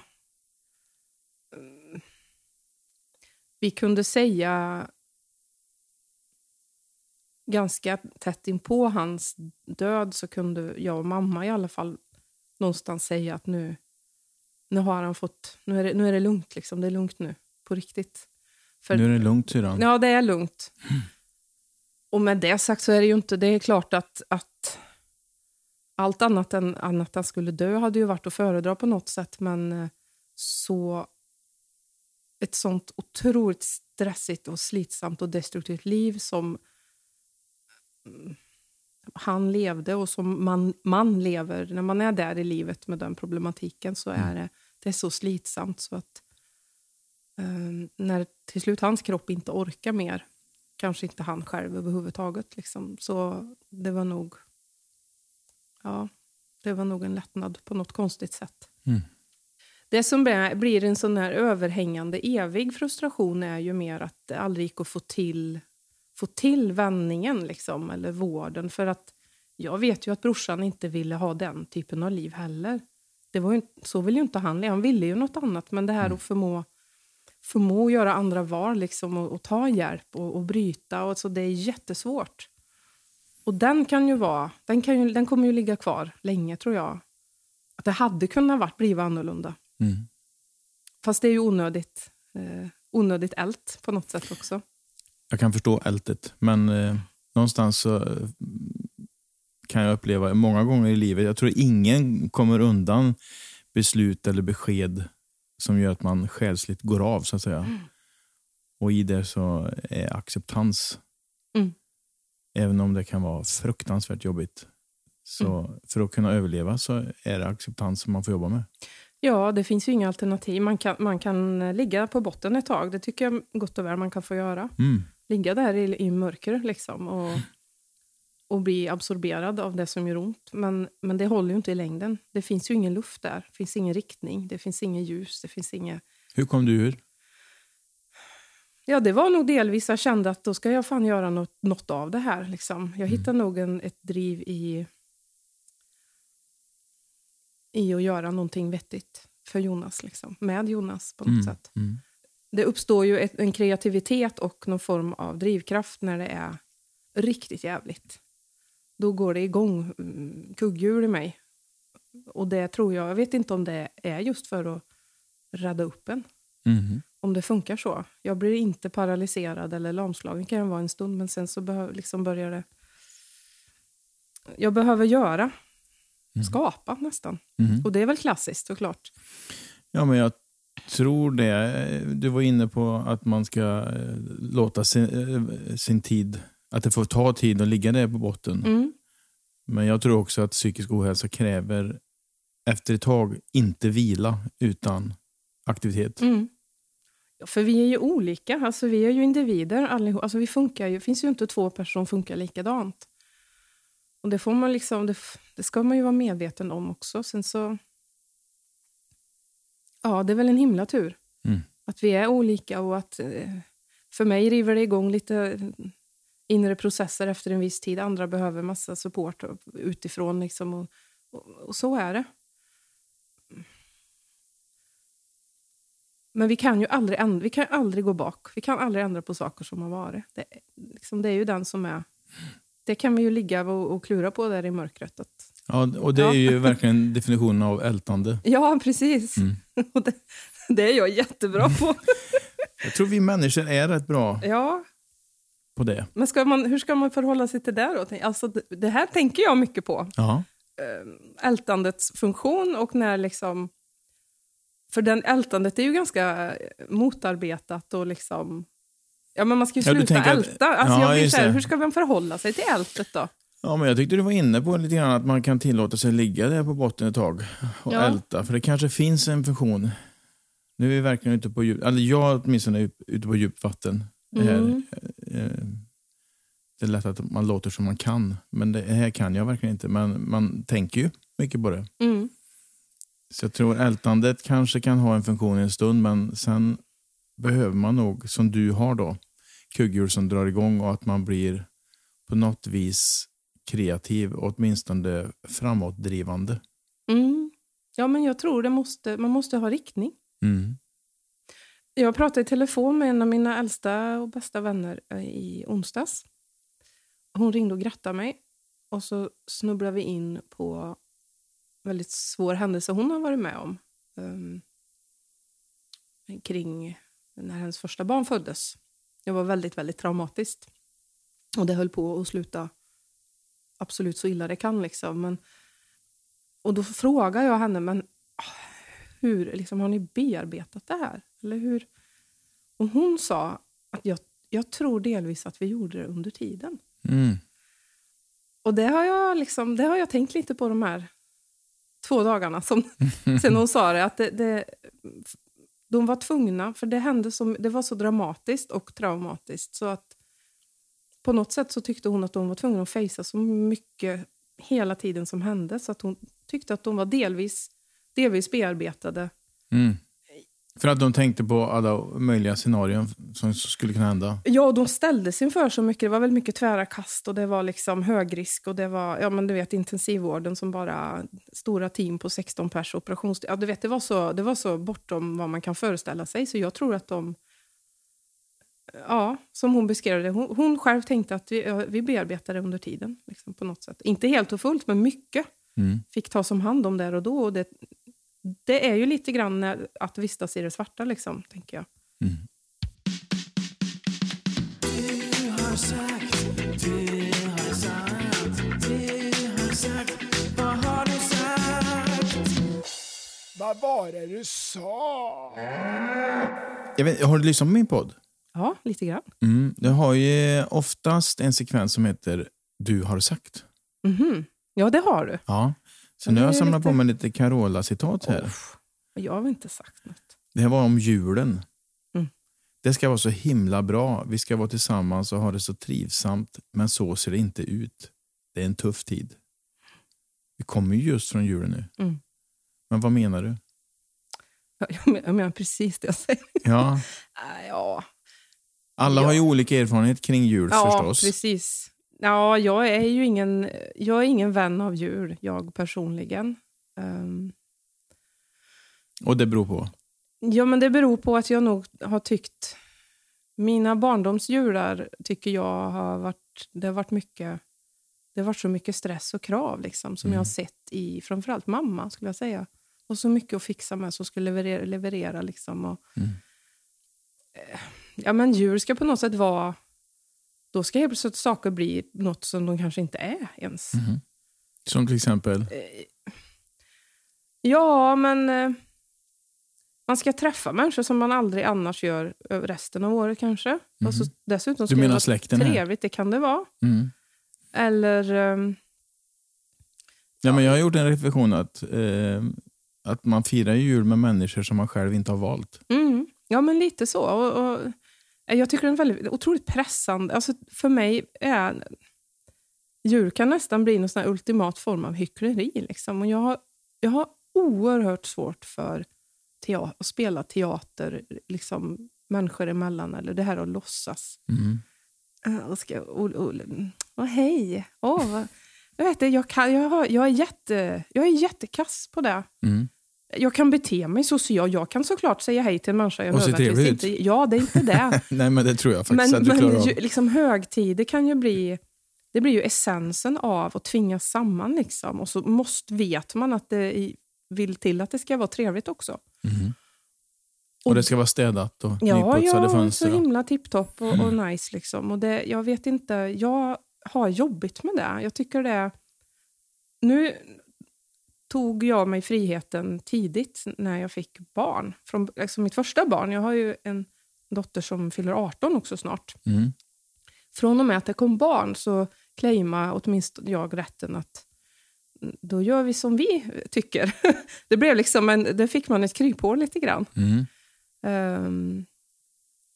Mm. Vi kunde säga ganska tätt in på hans död så kunde jag och mamma i alla fall någonstans säga att nu, nu har han fått, nu är det, nu är det lugnt liksom, det är lugnt nu, på riktigt. För, Nu är det lugnt syrran. Ja, det är lugnt. Och med det sagt så är det ju inte, det är klart att, att allt annat än, än att han skulle dö hade ju varit att föredra på något sätt, men eh, så ett sånt otroligt stressigt och slitsamt och destruktivt liv som mm, han levde och som man, man lever när man är där i livet med den problematiken så är det, det är så slitsamt så att eh, när till slut hans kropp inte orkar mer kanske inte han själv överhuvudtaget. Liksom. Så det var nog ja, det var nog en lättnad på något konstigt sätt. Mm. Det som blir- blir en sån här överhängande evig frustration är ju mer att det aldrig gick att få till, få till vändningen liksom, eller vården. För att jag vet ju att brorsan inte ville ha den typen av liv heller. Det var ju, så vill ju inte han. Han ville ju något annat. Men det här att förmå, förmå att göra andra val liksom, och, och ta hjälp och, och bryta. Och så det är jättesvårt. Och den kan ju vara, den, kan ju, den kommer ju ligga kvar länge tror jag. Att det hade kunnat varit, blivit annorlunda. Mm. Fast det är ju onödigt, eh, onödigt ällt på något sätt också. Jag kan förstå ältet, men eh, någonstans så eh, kan jag uppleva många gånger i livet, jag tror ingen kommer undan beslut eller besked som gör att man själsligt går av så att säga. Och i det så är acceptans. Mm. Även om det kan vara fruktansvärt jobbigt. Så för att kunna överleva så är det acceptans som man får jobba med. Ja, det finns ju inga alternativ. Man kan, man kan ligga på botten ett tag. Det tycker jag gott och väl man kan få göra. Mm. Ligga där i, i mörker liksom och, och bli absorberad av det som gör ont. Men, men det håller ju inte i längden. Det finns ju ingen luft där. Det finns ingen riktning. Det finns ingen ljus. Det finns inget... Hur kom du ur? Ja, det var nog delvis jag kände att då ska jag fan göra något, något av det här. Liksom. Jag hittade nog en, ett driv i, i att göra någonting vettigt för Jonas. Liksom. Med Jonas på något Mm. sätt. Mm. Det uppstår ju ett, en kreativitet och någon form av drivkraft när det är riktigt jävligt. Då går det igång mm, kugghjul i mig. Och det tror jag, jag vet inte om det är just för att rädda upp en. Mhm. Om det funkar så. Jag blir inte paralyserad eller lamslagen kan jag vara en stund men sen så liksom börjar det... Jag behöver göra, skapa nästan. Mhm. Och det är väl klassiskt såklart. Ja, men jag tror det. Du var inne på att man ska eh, låta sin, eh, sin tid, att det får ta tid att ligga där på botten. Mm. Men jag tror också att psykisk ohälsa kräver efter ett tag inte vila utan aktivitet. Mm. Ja, för vi är ju olika, alltså vi är ju individer allihop. Alltså vi funkar ju, det finns ju inte två personer som funkar likadant. Och det, får man liksom, det, det ska man ju vara medveten om också. Sen så... Ja, det är väl en himla tur. Mm. Att vi är olika och att... eh, För mig river det igång lite inre processer efter en viss tid. Andra behöver massa support utifrån. Liksom, och, och, och så är det. Men vi kan ju aldrig, ändra, vi kan aldrig gå bak. Vi kan aldrig ändra på saker som har varit. Det, är- liksom, det är ju den som är... Det kan vi ju ligga och, och klura på där i mörkret. Att Ja, och det är Ja. ju verkligen definitionen av ältande. Ja, precis. Mm. Och det, det är jag jättebra på. Jag tror vi människor är rätt bra Ja, på det. men ska man, hur ska man förhålla sig till det då? Alltså, det, här tänker jag mycket på. Ja. eh, ältandets funktion och när liksom... För den ältandet är ju ganska eh, motarbetat och liksom... Ja, men man ska ju Ja, sluta att- älta. Alltså, Ja, jag blir så här, hur ska man förhålla sig till ältet då? Ja, men jag tyckte du var inne på lite grann att man kan tillåta sig ligga där på botten ett tag och Ja. älta. För det kanske finns en funktion. Nu är vi verkligen ute på djup, eller jag åtminstone är ute på djupt vatten. Det, här, Mm. eh, det är lätt att man låter som man kan, men det här kan jag verkligen inte. Men man tänker ju mycket på det. Mm. Så jag tror ältandet kanske kan ha en funktion en stund, men sen behöver man nog, som du har då, kugghjul som drar igång och att man blir på något vis kreativ och åtminstone framåtdrivande. Mm. Ja, men jag tror det måste, man måste ha riktning. Mm. Jag pratade i telefon med en av mina äldsta och bästa vänner eh, i onsdags. Hon ringde och grattade mig och så snubblade vi in på väldigt svår händelse hon har varit med om. ehm, kring när hennes första barn föddes. Det var väldigt, väldigt traumatiskt. Och det höll på att sluta absolut så illa det kan. Liksom. Men, och då frågar jag henne, men ah, hur liksom, har ni bearbetat det här? Eller hur? Och hon sa att jag, jag tror delvis att vi gjorde det under tiden. Mm. Och det har jag, liksom, det har jag tänkt lite på de här två dagarna som, sen hon sa det. Att det, det, de var tvungna, för det, hände som, det var så dramatiskt och traumatiskt. Så att på något sätt så tyckte hon att de var tvungna att fejsa så mycket hela tiden som hände. Så att hon tyckte att de var delvis, delvis bearbetade. Mm. För att de tänkte på alla möjliga scenarion som skulle kunna hända. Ja, och de ställdes inför så mycket. Det var väldigt mycket tvära kast och det var liksom högrisk och det var ja, men du vet, intensivvården som bara stora team på 16 pers operations... Ja, du vet, det, var så, det var så bortom vad man kan föreställa sig. Så jag tror att de... Ja, som hon beskrev det. Hon, hon själv tänkte att vi, vi bearbetade under tiden. Liksom, på något sätt. Inte helt och fullt, men mycket Mm. fick tas om hand om där och då. Och det, det är ju lite grann när- att vistas i det svarta, liksom, tänker jag. Mm. Vad var det du sa? Jag vet, har du lyssnat på min podd? Ja, lite grann. Mm. Det har ju oftast en sekvens som heter Du har sagt. Mhm. Ja, det har du. Ja. Så nu har jag samlat lite- på mig lite Carola-citat här. Uff, jag har inte sagt något. Det här var om julen. Mm. Det ska vara så himla bra. Vi ska vara tillsammans och ha det så trivsamt. Men så ser det inte ut. Det är en tuff tid. Vi kommer ju just från julen nu. Mm. Men vad menar du? Jag men- jag menar precis det jag säger. Ja, Äh, Ja, alla Ja. har ju olika erfarenhet kring jul ja förstås. precis. Ja, jag är ju ingen, jag är ingen vän av djur, jag personligen. Ehm, Och det beror på. ja, men det beror på att jag nog har tyckt... Mina barndomsjular tycker jag har varit... Det har varit mycket... Det har varit så mycket stress och krav liksom, som Mm. jag har sett i framförallt mamma, skulle jag säga. Och så mycket att fixa med, som skulle leverera. leverera liksom, och, Mm. Eh, Ja, men djur ska på något sätt vara... Då ska helt plötsligt saker bli något som de kanske inte är ens. Mhm. Som till exempel. Eh, Ja, men... eh, Man ska träffa människor som man aldrig annars gör resten av året kanske. Och så, dessutom Du ska det menar vara släkten här? trevligt, det kan det vara. Mm. Eller... ehm, Ja, men jag har gjort en reflektion att, eh, att man firar jul med människor som man själv inte har valt. Mm, ja, men lite så. Och, och, jag tycker det är väldigt, otroligt pressande. Alltså, för mig är jul kan nästan bli någon sån ultimat form av hyckleri. Liksom. Och jag, har, jag har oerhört svårt för tea- att spela teater liksom, människor emellan, eller det här att låtsas. Mm. Och ska, och, och, och hej! Vad, jag, vet jag, kan, jag, har, jag, är jätte, jag är jättekass på det. Mm. Jag kan bete mig socialt. Jag kan såklart säga hej till en människa jag Och nödvändigtvis trevlig ut. inte... Ja, det är inte det. Nej, men det tror jag faktiskt men att du men ju, liksom högtider kan ju bli det blir ju essensen av att tvingas samman. Liksom. Och så måste, vet man att det vill till att det ska vara trevligt också. Och det ska vara städat och Ja, nyputsade ja fönster. så och- himla tipptopp och, och nice. Liksom. Och det, jag vet inte, jag har jobbigt med det. Jag tycker det... Nu tog jag mig friheten tidigt när jag fick barn. Från, alltså mitt första barn. Jag har ju en dotter som fyller 18 också snart. Mm. Från och med att det kom barn så claimade åtminstone jag rätten att mm, då gör vi som vi tycker. det blev liksom en, det fick man ett kryphål lite grann. Mm. Ehm,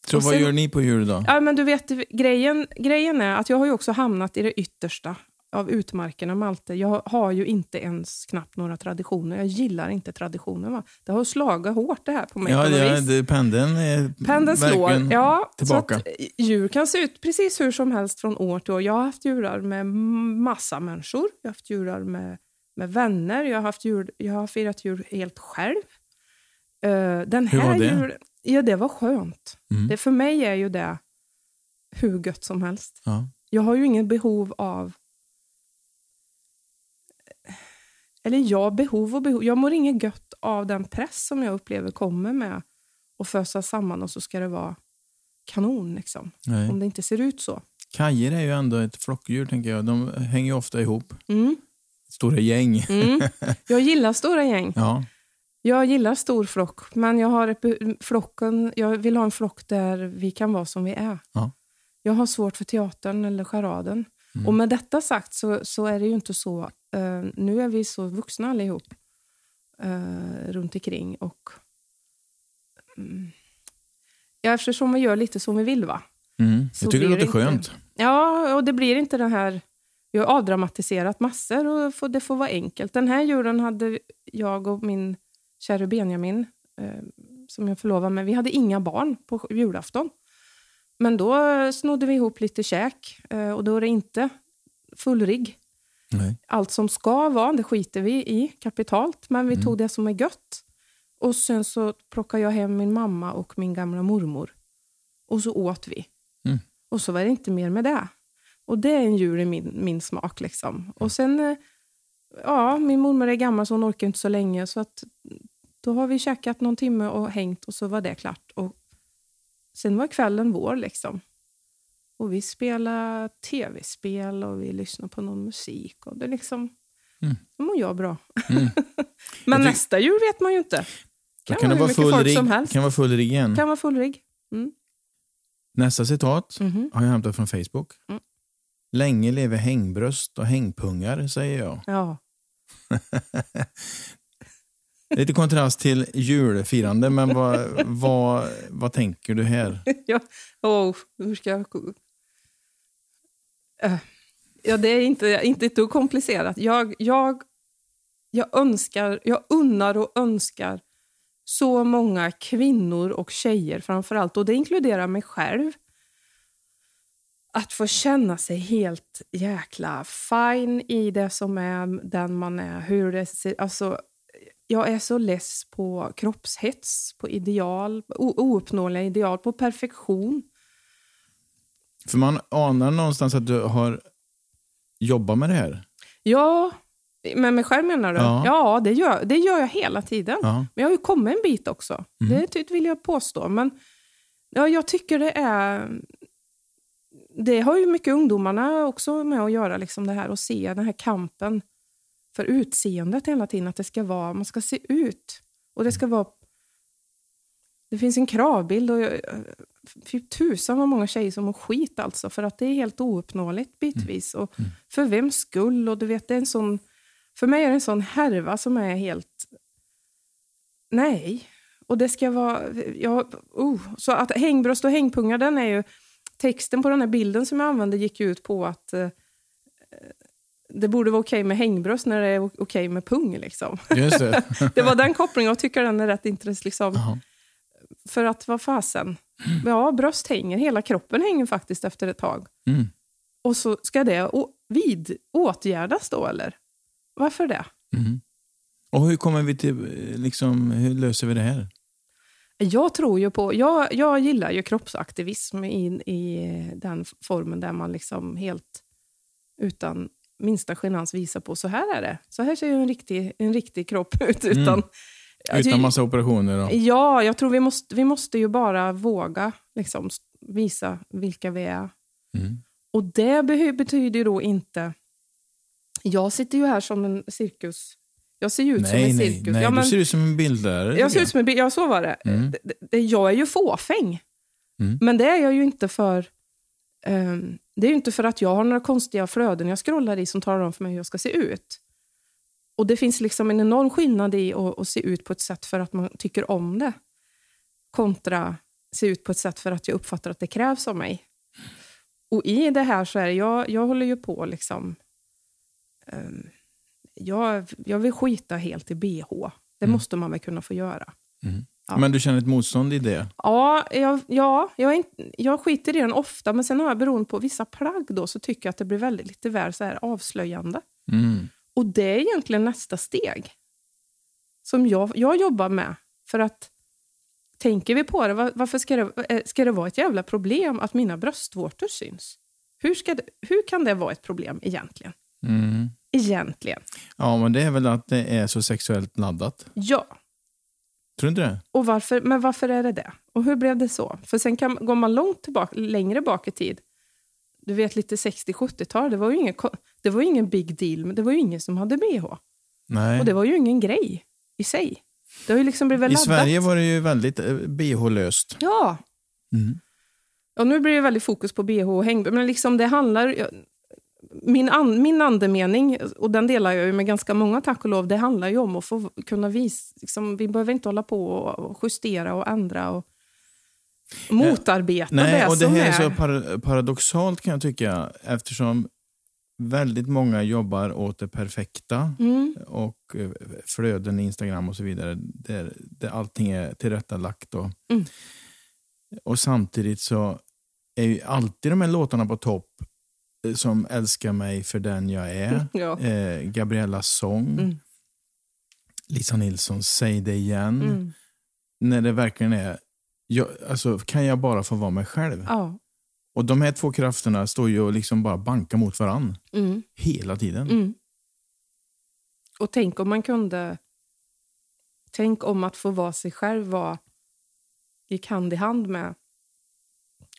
Så Och vad sen- gör ni på jul då? Ja, men du vet, grejen, grejen är att jag har också hamnat i det yttersta av utmarkerna Malte. Jag har ju inte ens knappt några traditioner. Jag gillar inte traditioner. Va? Det har slagit hårt det här på mig. Ja, ja det, pendeln är Pendeln slår. Ja, tillbaka. Så djur kan se ut precis hur som helst från år till år. Jag har haft djurar med massa människor. Jag har haft djurar med, med vänner. Jag har, haft djur, jag har firat djur helt själv. Eh, den Hur här var det? Djur, ja, det var skönt. Mm. Det, för mig är ju det hur gött som helst. Ja. Jag har ju ingen behov av... Eller ja, behov och behov. Jag mår inget gött av den press som jag upplever kommer med att fösa samman och så ska det vara kanon. Liksom. Nej. Om det inte ser ut så. Kajer är ju ändå ett flockdjur, tänker jag. De hänger ju ofta ihop. Mm. Stora gäng. Mm. Jag gillar stora gäng. Ja. Jag gillar stor flock, men jag, har flocken, jag vill ha en flock där vi kan vara som vi är. Ja. Jag har svårt för teatern eller charaden. Och med detta sagt så, så är det ju inte så. eh, nu är vi så vuxna allihop uh, runt omkring. Och, mm, ja, eftersom vi gör lite som vi vill. va? Mm. Jag tycker det låter skönt. inte. Ja, och det blir inte den här... Vi har avdramatiserat massor och får, det får vara enkelt. Den här julen hade jag och min kära Benjamin, eh, som jag förlovade med, vi hade inga barn på julafton. Men då snodde vi ihop lite käk eh, och då är det inte full rigg. Nej. Allt som ska vara, det skiter vi i kapitalt, men vi tog det som är gött. Och sen så plockade jag hem min mamma och min gamla mormor. Och så åt vi. Mm. Och så var det inte mer med det. Och det är en jul i min, min smak. Liksom. Och sen, eh, ja, min mormor är gammal så hon orkar inte så länge. Så att då har vi käkat någon timme och hängt och så var det klart. Och sen var kvällen vår liksom. Och vi spelade tv-spel och vi lyssnade på någon musik. Och det liksom, Mm. då mår jag bra. Mm. Men tyck- nästa jul vet man ju inte. Kan, kan det vara mycket full folk rigg, som helst. kan vara full rigg igen. Kan vara full rigg. Mm. Nästa citat Mhm. har jag hämtat från Facebook. Mm. Länge leve hängbröst och hängpungar, säger jag. Ja. Lite kontrast till julfirande, men vad, vad, vad tänker du här? ja. Oh, hur ska jag... Äh, ja, det är inte, inte ett dugg komplicerat. Jag, jag, jag önskar, jag unnar och önskar så många kvinnor och tjejer framför allt, och det inkluderar mig själv, att få känna sig helt jäkla fine i det som är den man är. Hur det ser, alltså, jag är så less på kroppshets, på ideal, ouppnåeliga ideal, på perfektion. För man anar någonstans att du har jobbat med det här. Ja, med mig själv menar du? Ja. Ja, det, gör, det gör jag hela tiden. Ja. Men jag har ju kommit en bit också. Mm. Det vill jag påstå. Men ja, jag tycker det är... Det har ju mycket ungdomarna också med att göra, liksom det här och se den här kampen för utseendet hela tiden. Att det ska vara, man ska se ut. Och det ska vara... Det finns en kravbild och jag, fy tusan vad många tjejer som mår skit alltså. För att det är helt ouppnåeligt bitvis. Och för vems skull? Och du vet, det är en sån... För mig är det en sån härva som är helt... Nej. Och det ska vara... Ja, oh. Så att hängbröst och hängpungar, den är ju... Texten på den här bilden som jag använde gick ut på att eh, det borde vara okej med hängbröst när det är okej med pung. Liksom. Just det. Det var den kopplingen jag tycker den är rätt intressant. Liksom. För att vad fasen. Ja, bröst hänger. Hela kroppen hänger faktiskt efter ett tag. Mm. Och så ska det vid åtgärdas då, eller? Varför det? Mm. Och hur kommer vi till, liksom, hur löser vi det här? Jag tror ju på... Jag, jag gillar ju kroppsaktivism i, i den formen där man liksom helt utan minsta genans visa på så här är det. Så här ser ju en riktig, en riktig kropp ut. Utan, Alltså, Utan massa operationer. Och... Ja, jag tror vi måste, vi måste ju bara våga liksom, visa vilka vi är. Mm. Och det betyder ju då inte... Jag sitter ju här som en cirkus... Jag ser ju ut som Nej, en nej, cirkus. nej. ja, men, du ser ut som en bildlärare. jag ser ut som en bil- Ja, så var det. Mm. Jag är ju fåfäng. Mm. Men det är jag ju inte för... ehm, det är ju inte för att jag har några konstiga flöden jag scrollar i som talar om för mig hur jag ska se ut. Och det finns liksom en enorm skillnad i att, att se ut på ett sätt för att man tycker om det kontra se ut på ett sätt för att jag uppfattar att det krävs av mig. Och i det här så är det, jag, jag håller ju på liksom... ehm, jag, jag vill skita helt i bh. Det Mm. måste man väl kunna få göra. Ja. Men du känner ett motstånd i det? Ja, jag, ja jag, inte, jag skiter i den ofta, men sen har jag beroende på vissa plagg då, så tycker jag att det blir väldigt lite väl så här avslöjande. Mm. Och det är egentligen nästa steg som jag, jag jobbar med. För att tänker vi på det, var- varför ska det, eh, ska det vara ett jävla problem att mina bröstvårtor syns? Hur, ska det, hur kan det vara ett problem egentligen? Mm. Egentligen. Ja, men det är väl att det är så sexuellt laddat. Ja. Tror du inte det? Och varför, men varför är det det? Och hur blev det så? För sen kan, går man långt tillbaka, längre bak i tid, du vet lite 60-70-tal, det var ju ingen, det var ju ingen big deal, men det var ju ingen som hade bh. Nej. Och det var ju ingen grej i sig. Det har ju liksom blivit I laddat. Sverige var det ju väldigt eh, bh-löst. Ja. Mm. Och nu blir det väldigt fokus på bh och häng, men liksom det handlar... Min, an, min andemening, och den delar jag ju med ganska många tack och lov, det handlar ju om att få kunna visa... Liksom, vi behöver inte hålla på och justera och ändra och motarbeta Nej, det och det som här är så par paradoxalt kan jag tycka eftersom väldigt många jobbar åt det perfekta Mm, och eh, flöden i Instagram och så vidare där, där allting är tillrättalagt. Och, Mm. och samtidigt så är ju alltid de här låtarna på topp eh, som Älskar mig för den jag är. ja. Eh, Gabriellas sång. Mm. Lisa Nilsson, Säg det igen. Mm. När det verkligen är, jag, alltså, kan jag bara få vara mig själv? Ja. Och de här två krafterna står ju och liksom bara bankar mot varann Mm. hela tiden. Mm. Och tänk om man kunde... Tänk om att få vara sig själv var, gick hand i hand med...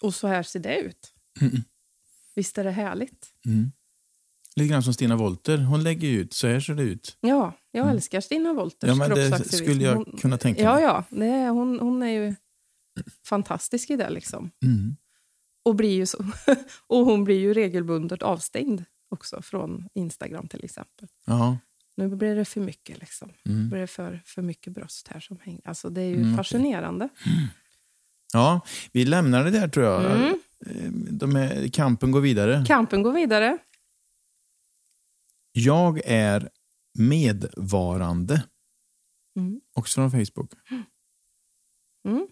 Och så här ser det ut. Visst är det härligt? Mm. Lite grann som Stina Wolter. Hon lägger ut, så här ser det ut. Ja, jag Mm. älskar Stina Wolters Ja, men det skulle jag Hon- kunna tänka Ja, mig. ja. Det är, hon, hon är ju fantastisk i det. liksom. Mm. Och, blir ju så, och hon blir ju regelbundet avstängd också från Instagram till exempel. Ja. Nu blir det för mycket. liksom. Nu Mm. blir det för, för mycket bröst här som hänger. Alltså, det är ju Mm, fascinerande. ja, vi lämnar det där tror jag. Mm. Eh, De här, kampen går vidare. Kampen går vidare. Jag är medvarande. Mm. Också från Facebook. Mm.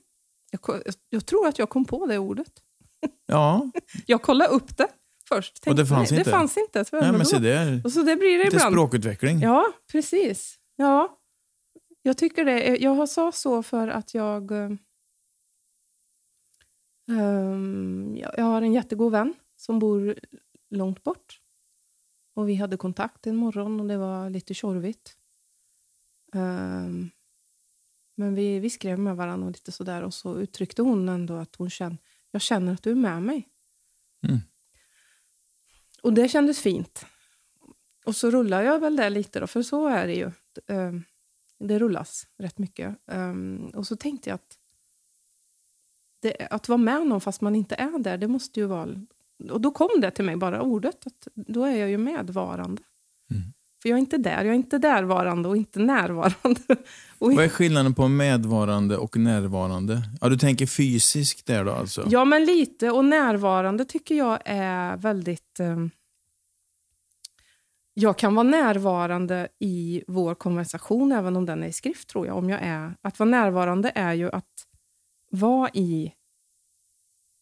Jag, jag, tror att jag kom på det ordet. Ja, Jag kollade upp det först. Och det fanns nej, inte? Det fanns inte. Nej, men se där. Och så det blir det Lite ibland. språkutveckling. Ja, precis. Ja. Jag tycker det. Jag har sa så för att jag... ehm, jag jag har en jättegod vän som bor långt bort. Och Vi hade kontakt en morgon och det var lite tjorvigt. Ehm, men vi, vi skrev med varandra och lite sådär och så uttryckte hon ändå att hon känner, jag känner att du är med mig. Mm. Och det kändes fint. Och så rullar jag väl det lite då, för så är det ju. Ehm, Det rullas rätt mycket. Och så tänkte jag att det, att vara med någon fast man inte är där, det måste ju vara... Och då kom det till mig, bara ordet. Att då är jag ju medvarande. Mm. För jag är inte där. Jag är inte därvarande och inte närvarande. Och Vad är skillnaden på medvarande och närvarande? Ja, du tänker fysiskt där då alltså? Ja, men lite. Och närvarande tycker jag är väldigt... ehm, jag kan vara närvarande i vår konversation, även om den är i skrift, tror jag. Om jag är, att vara närvarande är ju att vara i,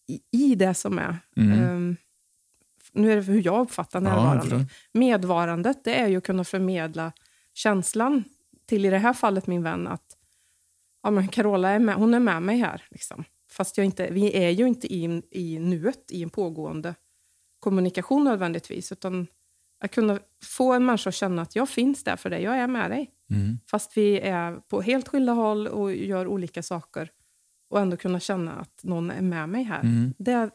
i, i det som är. Mm. Ehm, nu är det hur jag uppfattar Ja, närvarande. förstår. Medvarandet det är ju att kunna förmedla känslan till, i det här fallet, min vän att ja, men Carola är med, hon är med mig här. Liksom. Fast jag inte, vi är ju inte i, i nuet, i en pågående kommunikation nödvändigtvis. Utan att kunna få en människa att känna att jag finns där för dig, jag är med dig. Mm. Fast vi är på helt skilda håll och gör olika saker. Och ändå kunna känna att någon är med mig här. Mm. Det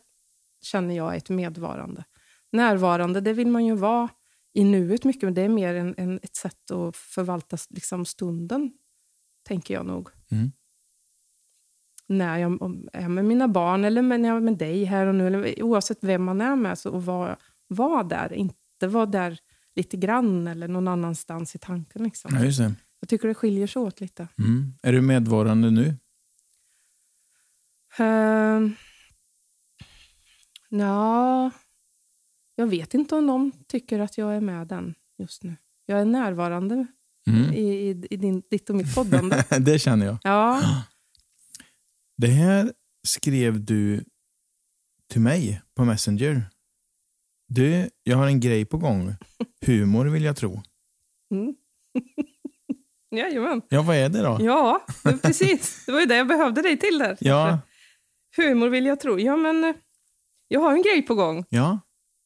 känner jag är ett medvarande. Närvarande, det vill man ju vara i nuet mycket, men det är mer en, en, ett sätt att förvalta liksom, stunden, tänker jag nog. Mm. När jag är med mina barn eller när jag är med dig här och nu, eller oavsett vem man är med, så att vara, vara där. Inte vara där lite grann eller någon annanstans i tanken. Liksom. Ja. Jag tycker det skiljer sig åt lite. Mm. Är du medvarande nu? Uh, ja, jag vet inte om de tycker att jag är med den just nu. Jag är närvarande Mm. i, i, i din, ditt och mitt poddande. det känner jag. Ja, Det här skrev du till mig på Messenger. Du, jag har en grej på gång. Humor vill jag tro. mm. Jajamän. Ja, vad är det då? Ja, precis. Det var ju det jag behövde dig till där. Ja, Humor vill jag tro. Ja, men eh, jag har en grej på gång. ja.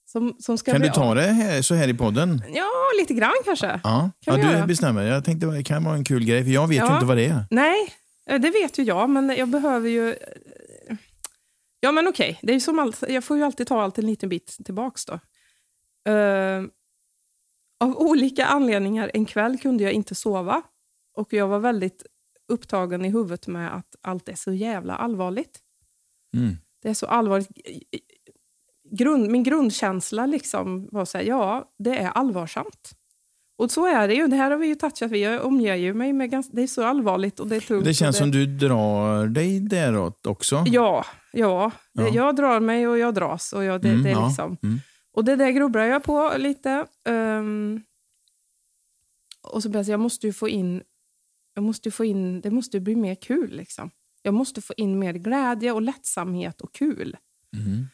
Som, som ska Kan du ta av. det här, så här i podden? Ja, lite grann kanske. Ja, Kan ja du göra? bestämmer. Jag tänkte det kan vara en kul grej, för jag vet ju Ja. inte vad det är. Nej, eh, det vet ju jag, men jag behöver ju... eh, Ja, men okej. Det är ju som allt, jag får ju alltid ta allt en liten bit tillbaks då. Eh, av olika anledningar, en kväll kunde jag inte sova. Och jag var väldigt upptagen i huvudet med att allt är så jävla allvarligt. Mm. Det är så allvarligt. Grund, min grundkänsla liksom var så här, ja, det är allvarsamt. Och så är det ju. Det här har vi ju touchat. Vi jag omger ju mig med ganska, det är så allvarligt och det är tungt. Det känns och som du drar dig däråt också. Ja, ja. Det, Ja. jag drar mig och jag dras. Och jag, det, Mm, det är ja. liksom. Mm. Och det där grubblar jag på lite. Ehm, och så började jag jag måste ju få in, jag måste få in, det måste ju bli mer kul liksom. Jag måste få in mer glädje och lättsamhet och kul. Mm.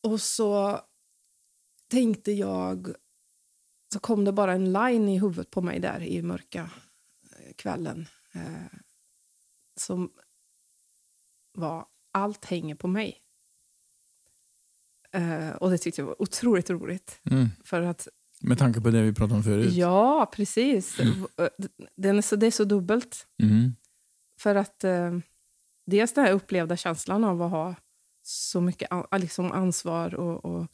Och så tänkte jag, så kom det bara en line i huvudet på mig där i mörka eh, kvällen. Eh, som var, allt hänger på mig. Eh, och det tyckte jag var otroligt roligt. Mm. För att, Med tanke på det vi pratade om förut. ja, precis. Eh, Den är så, det är så dubbelt. Mm. För att eh, dels den här upplevda känslan av att ha så mycket an, liksom ansvar och, och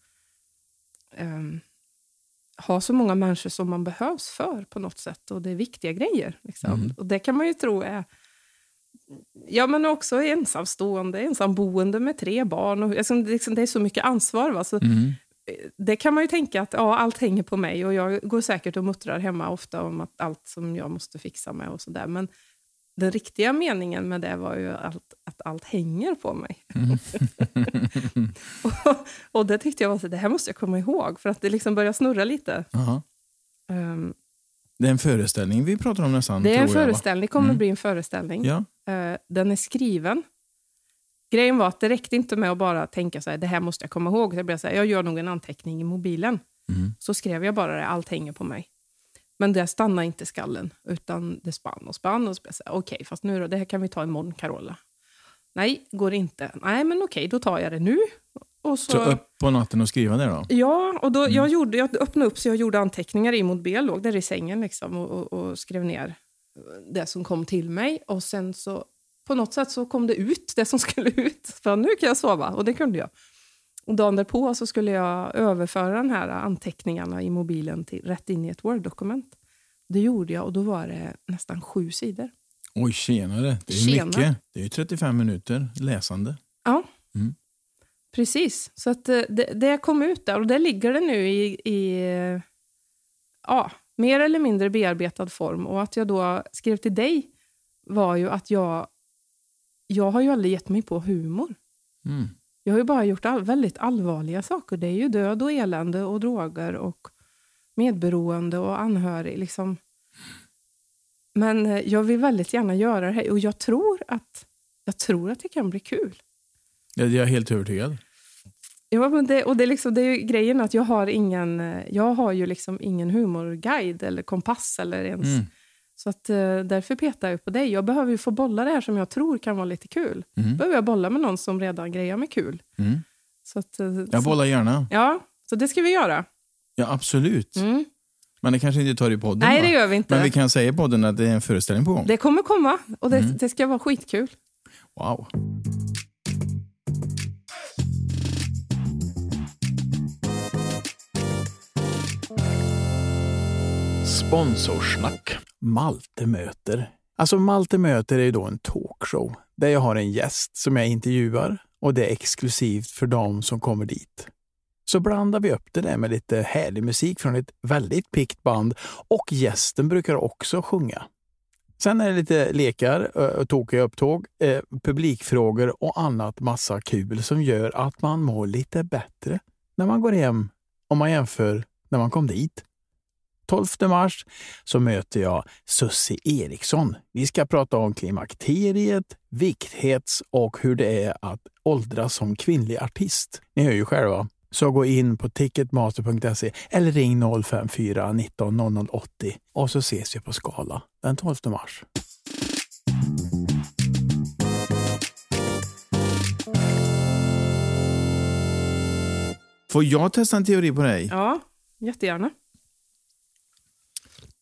ehm, ha så många människor som man behövs för på något sätt. Och det är viktiga grejer. Liksom. Mm. Och det kan man ju tro är... Ja, men också ensamstående, ensamboende med tre barn. Och, det, liksom, det är så mycket ansvar. Va? Så, Mm. det kan man ju tänka att ja, allt hänger på mig och jag går säkert och muttrar hemma ofta om att allt som jag måste fixa med och sådär. Men den riktiga meningen med det var ju allt, att allt hänger på mig. och, och det tyckte jag var så det här måste jag komma ihåg för att det liksom börjar snurra lite. Ehm, Det är en föreställning vi pratar om nästan. det är en jag, föreställning, det kommer Mm. bli en föreställning. Ja. Eh, den är skriven. Grejen var att det räckte inte med att bara tänka så här, det här måste jag komma ihåg. Så jag, blev så här, jag gör nog en anteckning i mobilen. Mm. Så skrev jag bara det, allt hänger på mig. Men det stannade inte skallen, utan det spann och spann. Och så jag här, okej, fast nu då, det här kan vi ta imorgon, Carola. Nej, går inte. Nej, men okej, då tar jag det nu. Och så, Så upp på natten och skriva det då? Ja, och då, jag, gjorde, jag öppnade upp så jag gjorde anteckningar i mobil, låg där i sängen liksom, och, och, och skrev ner det som kom till mig. Och sen så på något sätt så kom det ut, det som skulle ut. För nu kan jag sova, och det kunde jag. Och dagen därpå så skulle jag överföra de här anteckningarna i mobilen till, rätt in i ett Word-dokument. Det gjorde jag och då var det nästan sju sidor. Oj, tjenare. Det är Tjena. mycket. Det är ju 35 minuter läsande. Ja, Mm. precis. Så att eh, det, det kom ut där och det ligger det nu i, i ja, mer eller mindre bearbetad form. Och att jag då skrev till dig var ju att jag, jag har ju aldrig gett mig på humor. Mm. Jag har ju bara gjort all, väldigt allvarliga saker. Det är ju död och elände och droger och medberoende och anhörig. Liksom. Men eh, jag vill väldigt gärna göra det här och jag tror att, jag tror att det kan bli kul. Jag jag är helt övertygad. Ja, men det, och det, är liksom, det är ju grejen att jag har ingen, eh, jag har ju liksom ingen humorguide eller kompass eller ens. Mm. Så att, eh, därför petar jag på dig. Jag behöver ju få bolla det här som jag tror kan vara lite kul. Mm. behöver jag bolla med någon som redan grejar med kul. Mm. Så att, eh, Jag bollar gärna. ja, så det ska vi göra. Ja, absolut. Mm. Men det kanske inte tar i podden Nej, va? det gör vi inte. Men vi kan säga i podden att det är en föreställning på gång. Det kommer komma och det, Mm. det ska vara skitkul. Wow. Sponsorsnack. Malte möter. Alltså Malte möter är ju då en talkshow där jag har en gäst som jag intervjuar och det är exklusivt för dem som kommer dit. Så blandar vi upp det där med lite härlig musik från ett väldigt pikt band och gästen brukar också sjunga. Sen är det lite lekar, tokiga upptåg, eh, publikfrågor och annat massa kul som gör att man mår lite bättre när man går hem om man jämför när man kom dit. 12 mars så möter jag Sussi Eriksson. Vi ska prata om klimakteriet, vikthets och hur det är att åldras som kvinnlig artist. Ni hör ju själva. Så gå in på ticketmaster.se eller ring 054 19 00 80 och så ses vi på Skala den 12 mars. Får jag testa en teori på dig? Ja, jättegärna.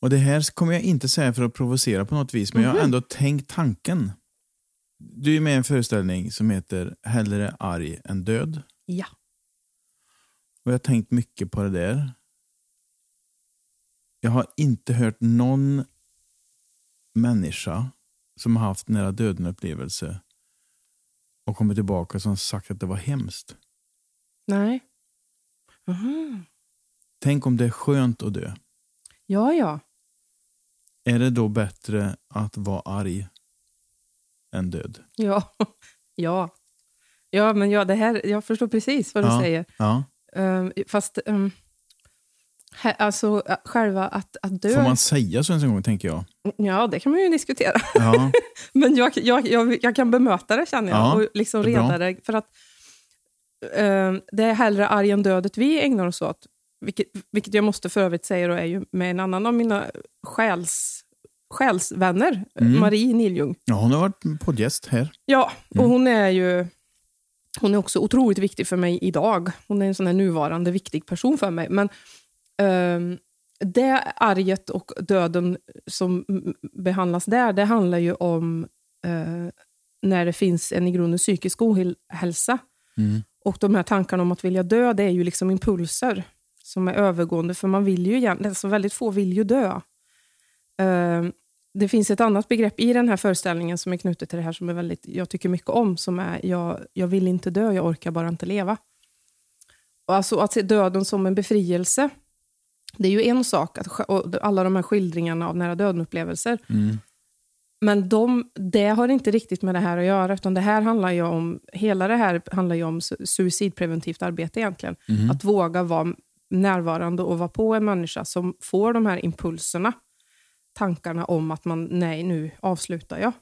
Och Det här kommer jag inte säga för att provocera på något vis, men jag har ändå tänkt tanken. Du är med i en föreställning som heter Hellre arg än död. Ja. Och jag har tänkt mycket på det där. Jag har inte hört någon människa som har haft nära döden-upplevelse och kommit tillbaka som sagt att det var hemskt. Nej. Aha. Tänk om det är skönt att dö. Ja, ja. Är det då bättre att vara arg än död? Ja. ja. Ja, men ja, det här, jag förstår precis vad du Ja. säger. Ja. Um, fast um, här, alltså, äh, själva att, att dö... Får man säga så ens en gång, tänker jag. Ja, det kan man ju diskutera. Ja. Men jag, jag, jag, jag kan bemöta det känner jag. Ja, och liksom reda det. För att um, det är hellre arg än dödet vi ägnar oss åt. Vilket, vilket jag måste för övrigt säga då är ju med en annan av mina själs, själsvänner, Mm. Marie Niljung. ja, hon har varit poddgäst här. Ja, och Mm. hon är ju hon är också otroligt viktig för mig idag. Hon är en sån här nuvarande viktig person för mig. Men ehm, det arget och döden som behandlas där, det handlar ju om eh, när det finns en i grunden psykisk ohälsa. Mm. Och de här tankarna om att vilja dö, det är ju liksom impulser som är övergående. För man vill ju egentligen, alltså väldigt få vill ju dö. Ehm, det finns ett annat begrepp i den här föreställningen som är knutet till det här som är väldigt, jag tycker mycket om, som är jag, jag vill inte dö, jag orkar bara inte leva. Och alltså att se döden som en befrielse, det är ju en sak, att, alla de här skildringarna av nära döden-upplevelser, Mm. men de, det har inte riktigt med det här att göra, utan det här handlar ju om, hela det här handlar ju om su- suicidpreventivt arbete egentligen. Mm. Att våga vara närvarande och vara på en människa som får de här impulserna, tankarna om att man, nej nu avslutar jag.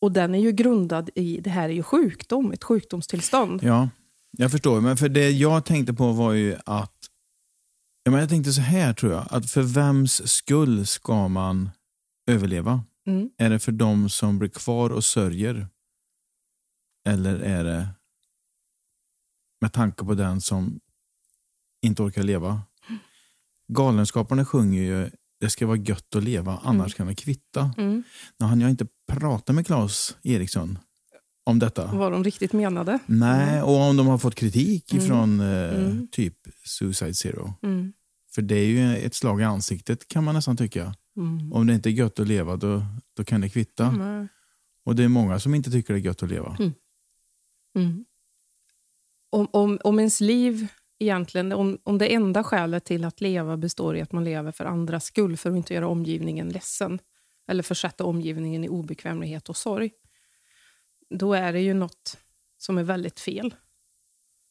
Och den är ju grundad i, det här är ju sjukdom, ett sjukdomstillstånd. Ja, jag förstår. Men för det jag tänkte på var ju att... Ja, men jag tänkte så här tror jag, att för vems skull ska man överleva? Mm. Är det för de som blir kvar och sörjer? Eller är det med tanke på den som inte orkar leva? Galenskaparna sjunger ju det ska vara gött att leva, annars kan det kvitta. Mm. Nu hann jag inte prata med Claes Eriksson om detta. Vad de riktigt menade. Nej, och om de har fått kritik Mm. från eh, Mm. typ Suicide Zero. Mm. För det är ju ett slag i ansiktet kan man nästan tycka. Mm. Om det inte är gött att leva då, då kan det kvitta. Mm. Och det är många som inte tycker det är gött att leva. Mm. Om, om, om ens liv egentligen, om, om det enda skälet till att leva består i att man lever för andras skull, för att inte göra omgivningen ledsen, eller försätta omgivningen i obekvämlighet och sorg, då är det ju något som är väldigt fel.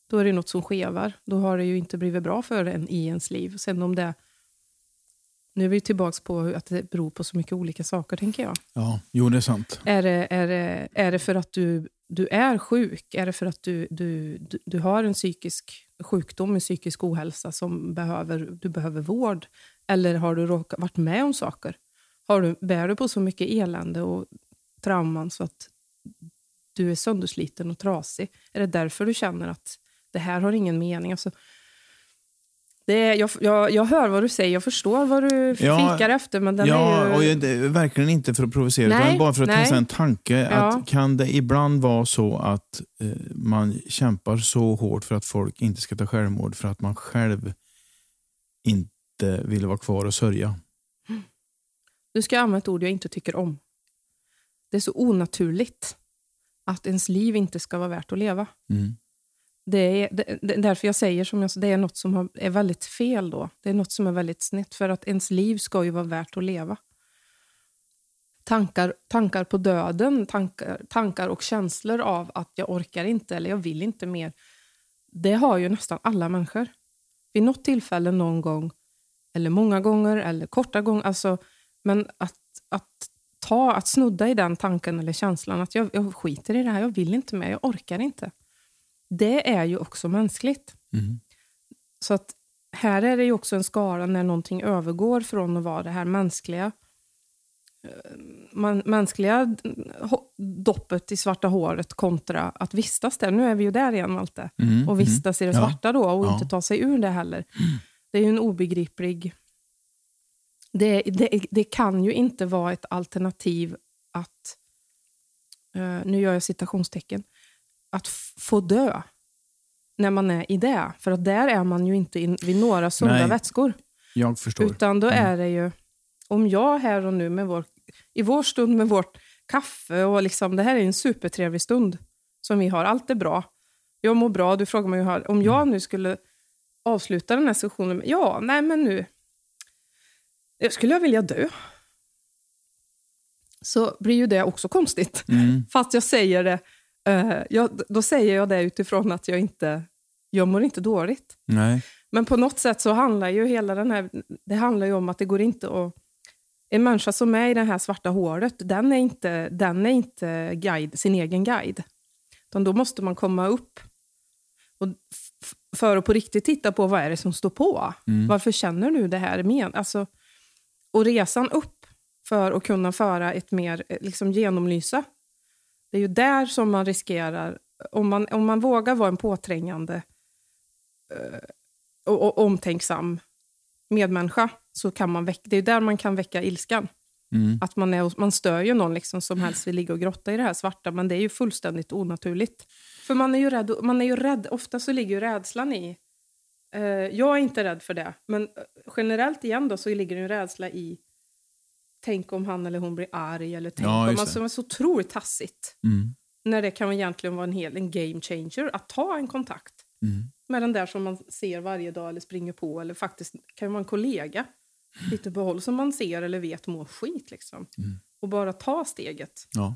Då är det något som skevar. Då har det ju inte blivit bra för en i ens liv. Sen om det... Nu är vi tillbaka på att det beror på så mycket olika saker, tänker jag. Ja, jo det är sant. Är det, är det, är det för att du, du är sjuk? Är det för att du, du, du, du har en psykisk sjukdom, en psykisk ohälsa som behöver, du behöver vård? Eller har du råkat, varit med om saker? Har du, bär du på så mycket elände och trauman så att du är söndersliten och trasig? Är det därför du känner att det här har ingen mening. Alltså, det är, jag, jag, jag hör vad du säger, jag förstår vad du Ja, fikar efter, men den ja, är ju... och jag- det verkligen inte för att provocera, Nej, utan bara för att nej. testa en tanke. Ja. Att kan det ibland vara så att eh, man kämpar så hårt för att folk inte ska ta självmord för att man själv inte vill vara kvar och sörja? Du ska använda ett ord jag inte tycker om. Det är så onaturligt att ens liv inte ska vara värt att leva. Mm. Det är, det, det därför jag säger som jag sa, det är något som har, är väldigt fel då. Det är något som är väldigt snett, för att ens liv ska ju vara värt att leva. Tankar, tankar på döden, tankar, tankar och känslor av att jag orkar inte eller jag vill inte mer. Det har ju nästan alla människor. Vid något tillfälle någon gång, eller många gånger, eller korta gånger. Alltså, men att, att ta, att snudda i den tanken eller känslan att jag, jag skiter i det här, jag vill inte mer, jag orkar inte. Det är ju också mänskligt. Mm. Så att här är det ju också en skala när någonting övergår från att vara det här mänskliga eh, man, mänskliga ho- doppet i svarta håret kontra att vistas där. Nu är vi ju där igen, Malte. Mm. Och vistas i det Ja. svarta då och Ja. inte ta sig ur det heller. Det är ju en obegriplig... Det, det, det kan ju inte vara ett alternativ att, eh, nu gör jag citationstecken, att få dö när man är i det. För att där är man ju inte in, vid några sunda vätskor. Jag förstår. Utan då är det ju, om jag här och nu med vår, i vår stund med vårt kaffe och liksom, det här är en supertrevlig stund som vi har. Allt är bra. Jag mår bra. Du frågar mig hur. Om jag nu skulle avsluta den här sessionen med, ja, nej men nu, jag skulle jag vilja dö. Så blir ju det också konstigt. Mm. Fast jag säger det, eh, jag, då säger jag det utifrån att jag inte, jag mår inte dåligt. Nej. Men på något sätt så handlar ju hela den här, det handlar ju om att det går inte att... En människa som är i det här svarta hålet, den är inte, den är inte guide, sin egen guide. Utan då måste man komma upp och för att på riktigt titta på vad är det som står på. Varför känner du det här? Men, alltså, och resan upp för att kunna föra ett mer, eh, liksom genomlysa. Det är ju där som man riskerar, om man, om man vågar vara en påträngande och, och omtänksam medmänniska så kan man väcka, det är där man kan väcka ilskan. Mm. Att man, är, man stör ju någon liksom som helst vill ligga och grotta i det här svarta, men det är ju fullständigt onaturligt. För man är ju rädd, man är ju rädd ofta så ligger ju rädslan i, eh, jag är inte rädd för det, men eh, generellt igen då så ligger en rädsla i, tänk om han eller hon blir arg, eller tänk Ja, om, alltså det är så otroligt tassigt. Mm. När det kan egentligen vara en hel en game changer att ta en kontakt Mm. med den där som man ser varje dag eller springer på eller faktiskt kan vara en kollega lite på håll som man ser eller vet mår skit liksom. Och bara ta steget. Ja.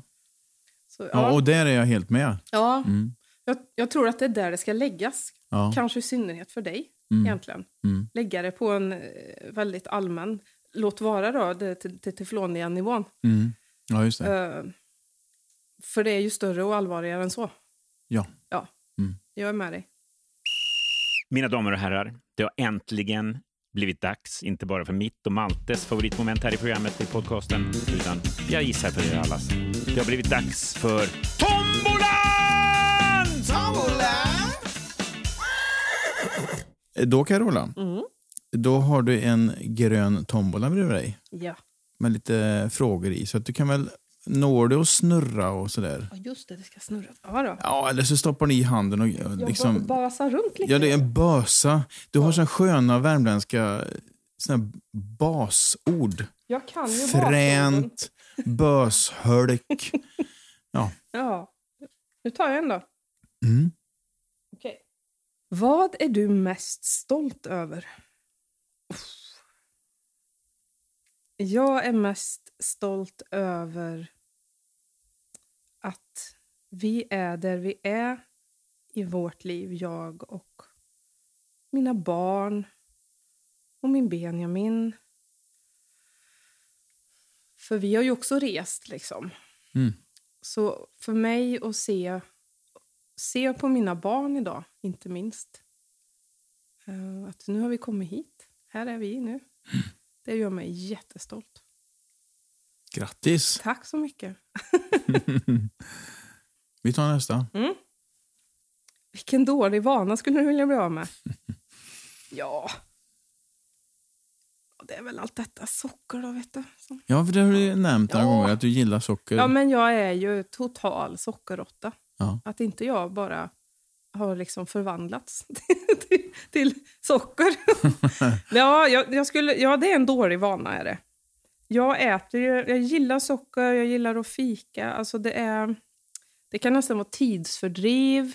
Så, Ja, ja, och där är jag helt med. ja. Mm. Jag, jag tror att det är där det ska läggas. Ja. Kanske i synnerhet för dig Mm. egentligen. Mm. Lägga det på en eh, väldigt allmän, låt vara då, det, till, till tefloniga nivån. Mm. Ja, just det. Eh, för det är ju större och allvarligare än så. Ja. Ja, Mm. jag är med dig. Mina damer och herrar, det har äntligen blivit dags, inte bara för mitt och Maltes favoritmoment här i programmet i podcasten, utan jag gissar för er allas. Det har blivit dags för Tombolan! Då Carola, Mm. Då har du en grön tombola bredvid dig Ja. med lite frågor i. Så att du kan väl, når du att snurra och sådär? ja, just det, det ska snurra. Ja, då. Ja, eller så stoppar ni i handen och Jag liksom... basar runt lite. Ja, det är en bösa. Du har såna sköna värmländska såna basord. jag kan ju. Fränt, böshölk. Ja. Nu tar jag en då. Mm. Okej. Vad är du mest stolt över? Jag är mest stolt över att vi är där vi är i vårt liv, jag och mina barn och min Benjamin. För vi har ju också rest liksom. Mm. Så för mig att se, se på mina barn idag, inte minst. eh, Att nu har vi kommit hit. Här är vi nu. Det gör mig jättestolt. Grattis! Tack så mycket. Vi tar nästa. Mm. Vilken dålig vana skulle du vilja bli av med? Ja. Det är väl allt detta socker då, vet du. Som- Ja, för det har du nämnt några Ja. gånger, att du gillar socker. Ja, men jag är ju total sockerråtta. Ja. Att inte jag bara har liksom förvandlats till, till socker. ja, jag, jag skulle, ja, det är en dålig vana. Är det. Jag äter ju, jag gillar socker, jag gillar att fika. Alltså det, är, det kan nästan vara tidsfördriv.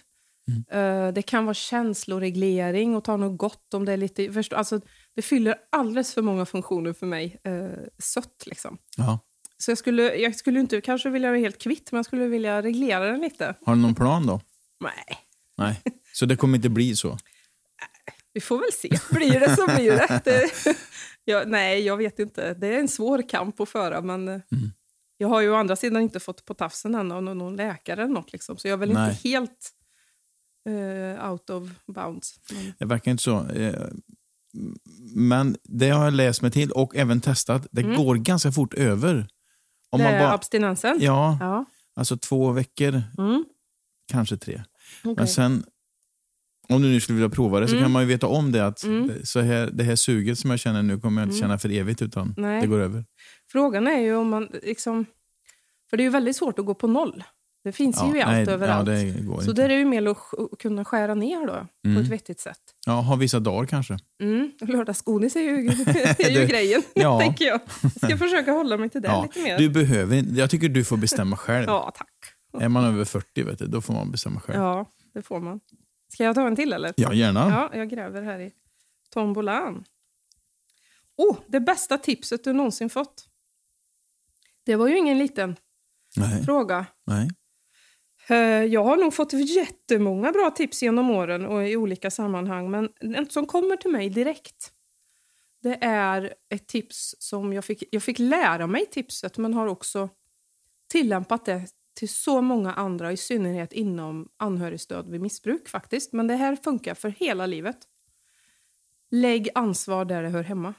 Eh, det kan vara känsloreglering och ta något gott om det är lite... Förstå, alltså, det fyller alldeles för många funktioner för mig. Uh, sött liksom. Ja. Så jag skulle, jag skulle inte kanske vilja vara helt kvitt, men jag skulle vilja reglera den lite. Har du någon plan då? Nej, Nej. Så det kommer inte bli så? vi får väl se. Blir det så blir det. det ja, nej, jag vet inte. Det är en svår kamp att föra, men eh, jag har ju å andra sidan inte fått på tafsen än av någon, någon läkare eller något. Liksom. Så jag är väl Nej. inte helt eh, out of bounds. Men, Det verkar inte så. Eh, Men det har jag läst mig till och även testat. Det går ganska fort över. Om det man bara, abstinensen? ja, ja. alltså två veckor, Mm. kanske tre. Okej. Men sen, om du nu skulle vilja prova det, så Mm. kan man ju veta om det att Mm. så här, det här suget som jag känner nu kommer jag inte känna för evigt, utan Nej. det går över. Frågan är ju om man... Liksom, för det är ju väldigt svårt att gå på noll. Det finns ju i allt nej, överallt. Ja, Så inte. där är ju mer att kunna skära ner då, Mm. på ett vettigt sätt. Ja, ha vissa dagar kanske. Mm. Lördagsgodis är ju, är ju grejen, ja. tänker jag. Jag ska försöka hålla mig till det Ja, lite mer. du behöver, jag tycker du får bestämma själv. Ja, tack. Är man över 40, vet du, då får man bestämma själv. Ja, det får man. Ska jag ta en till eller? Ja, gärna. Ja, jag gräver här i tombolan. Oh, det bästa tipset du någonsin fått. Det var ju ingen liten Nej, fråga. nej. Eh, Jag har nog fått jättemånga bra tips genom åren och i olika sammanhang. Men en som kommer till mig direkt, det är ett tips som jag fick, jag fick lära mig tipset men har också tillämpat det till så många andra, i synnerhet inom anhörigstöd vid missbruk faktiskt. Men det här funkar för hela livet. Lägg ansvar där det hör hemma.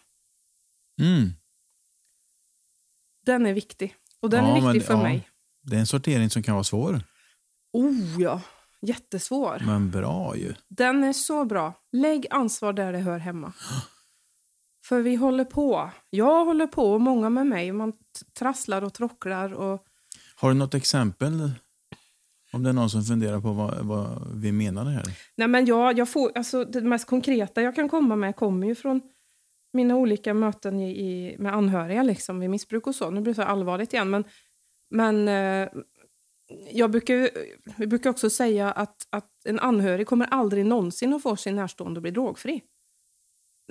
Mm. Den är viktig. Och den Ja, är viktig men- för ja. mig. Det är en sortering som kan vara svår, Oh ja, jättesvår. men bra ju. Den är så bra. Lägg ansvar där det hör hemma. För vi håller på. Jag håller på och många med mig. Man trasslar och trocklar. Och... Har du något exempel? Om det är någon som funderar på vad, vad vi menar här. Nej, men jag, jag får, alltså, det mest konkreta jag kan komma med kommer ju från mina olika möten i, i, med anhöriga liksom, vid missbruk och så. Nu blir det så allvarligt igen. Men, men eh, jag brukar, vi brukar också säga att, att en anhörig kommer aldrig någonsin att få sin närstående att bli drogfri.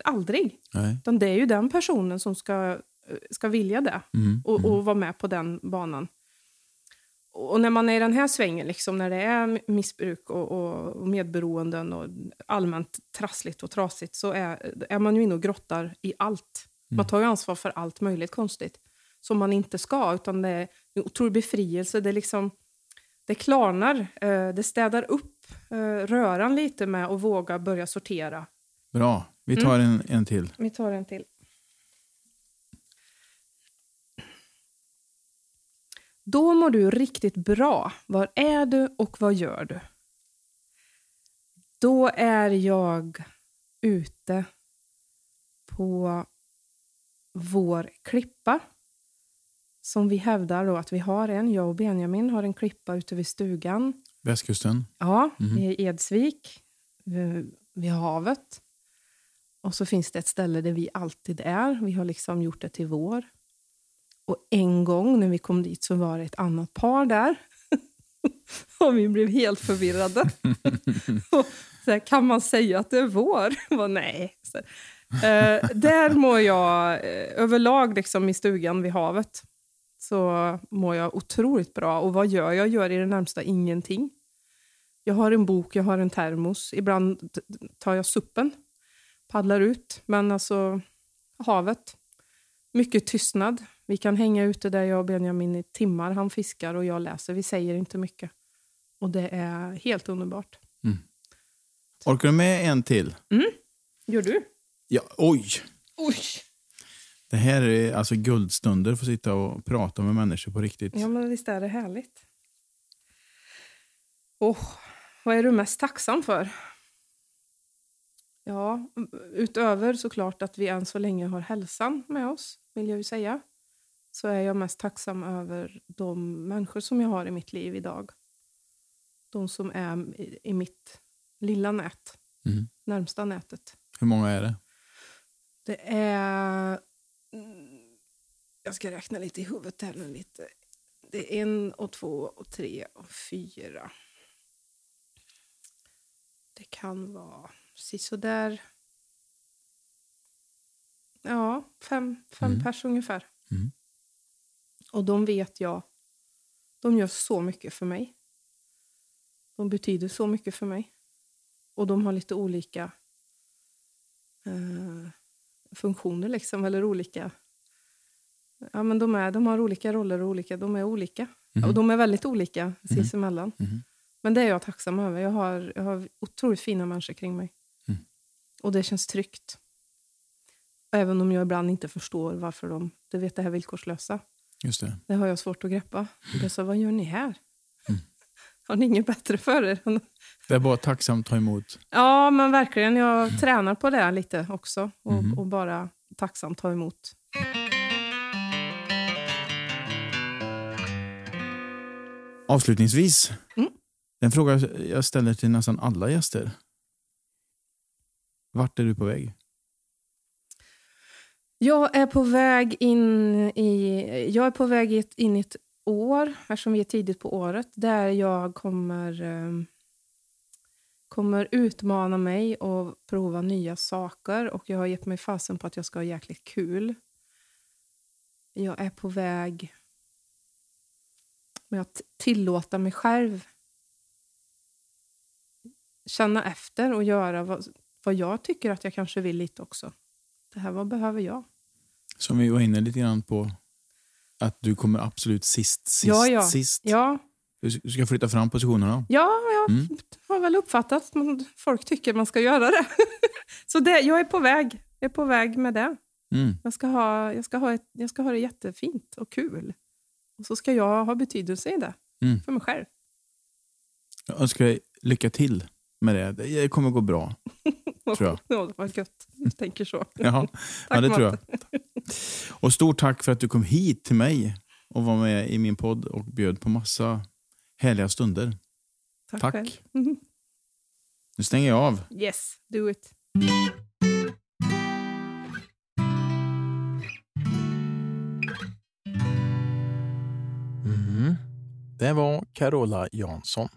Aldrig. Nej. Utan det är ju den personen som ska, ska vilja det Mm. och, och vara med på den banan. Och när man är i den här svängen, liksom, när det är missbruk och, och, och medberoenden och allmänt trassligt och trasigt, så är, är man ju inne och grottar i allt. Man tar ju ansvar för allt möjligt konstigt som man inte ska, utan det är en otrolig befrielse. Det, är liksom, det klarnar, eh, det städar upp eh, röran lite med att våga börja sortera. Bra. Vi tar en, en till. Vi tar en till. Då mår du riktigt bra. Var är du och vad gör du? Då är jag ute på vår klippa. Som vi hävdar då att vi har en. Jag och Benjamin har en klippa ute vid stugan. Västkusten. Ja, i Edsvik, vid, vid havet. Och så finns det ett ställe där vi alltid är. Vi har liksom gjort det till vår. Och en gång när vi kom dit så var det ett annat par där. och vi blev helt förvirrade. och så här, kan man säga att det är vår? Bara, Nej. Så, eh, där mår jag eh, överlag liksom, i stugan vid havet. Så mår jag otroligt bra. Och vad gör jag? Jag gör i det närmsta ingenting. Jag har en bok, jag har en termos. Ibland tar jag suppen, paddlar ut. Men alltså, havet. Mycket tystnad. Vi kan hänga ute där jag och Benjamin i timmar. Han fiskar och jag läser. Vi säger inte mycket. Och det är helt underbart. Orkar du med en till? Gör du? Ja, oj! Oj! Det här är alltså guldstunder för att sitta och prata med människor på riktigt. Ja, men visst är det härligt. Åh, Vad är du mest tacksam för? Ja, utöver såklart att vi än så länge har hälsan med oss, vill jag ju säga, så är jag mest tacksam över de människor som jag har i mitt liv idag. De som är i, i mitt lilla nät, Mm. närmsta nätet. Hur många är det? Det är... Jag ska räkna lite i huvudet här nu lite. Det är en och två och tre och fyra. Det kan vara sisådär... Ja, fem, fem Mm. pers ungefär. Mm. Och de vet jag. De gör så mycket för mig. De betyder så mycket för mig. Och de har lite olika eh, funktioner liksom, eller olika... Ja, men de, är, de har olika roller och olika, de är olika. Mhm. Och de är väldigt olika sinsemellan. Mhm. Men det är jag tacksam över. Jag har, jag har otroligt fina människor kring mig. Mm. Och det känns tryggt. Även om jag ibland inte förstår varför de... Det vet det här villkorslösa. Just det. Det har jag svårt att greppa. Jag sa, vad gör ni här? Mm. Har ni inget bättre för er? Det är bara tacksamt ta emot. Ja, men verkligen. Jag tränar på det lite också. Och, Mhm. och bara tacksamt ta emot. Avslutningsvis, Mm. en fråga jag ställer till nästan alla gäster. Vart är du på väg? Jag är på väg in i, jag är på väg in i ett år, eftersom vi är tidigt på året, där jag kommer, ehm, kommer utmana mig och prova nya saker. Och jag har gett mig fasen på att jag ska ha jäkligt kul. Jag är på väg med att tillåta mig själv känna efter och göra vad, vad jag tycker att jag kanske vill lite också. Det här, vad behöver jag? Som vi var inne lite grann på, att du kommer absolut sist, sist, Ja, ja. sist. Ja, Du ska flytta fram positionerna. ja jag Mm. har väl uppfattat att folk tycker man ska göra det. Så det, jag är på väg. Jag är på väg med det. Mm. Jag ska, ha, jag, ska ha ett, jag ska ha det jättefint och kul. Och så ska jag ha betydelse i det. Mm. För mig själv. Jag önskar dig lycka till med det. Det kommer gå bra. Tror jag. Ja, vad gött. Du tänker så. Ja, ja det tror jag. Och stort tack för att du kom hit till mig och var med i min podd och bjöd på massa härliga stunder. Tack. Tack. själv. Nu stänger jag av. Yes, do it. Mm. Det var Carola Jansson.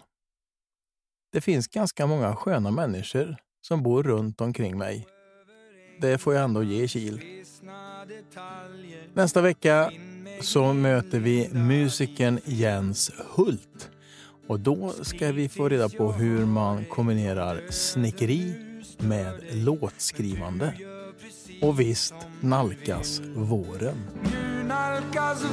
Det finns ganska många sköna människor som bor runt omkring mig. Det får jag ändå ge Kil. Nästa vecka så möter vi musikern Jens Hult. Och då ska vi få reda på hur man kombinerar snickeri med låtskrivande. Och visst nalkas våren. Nu nalkas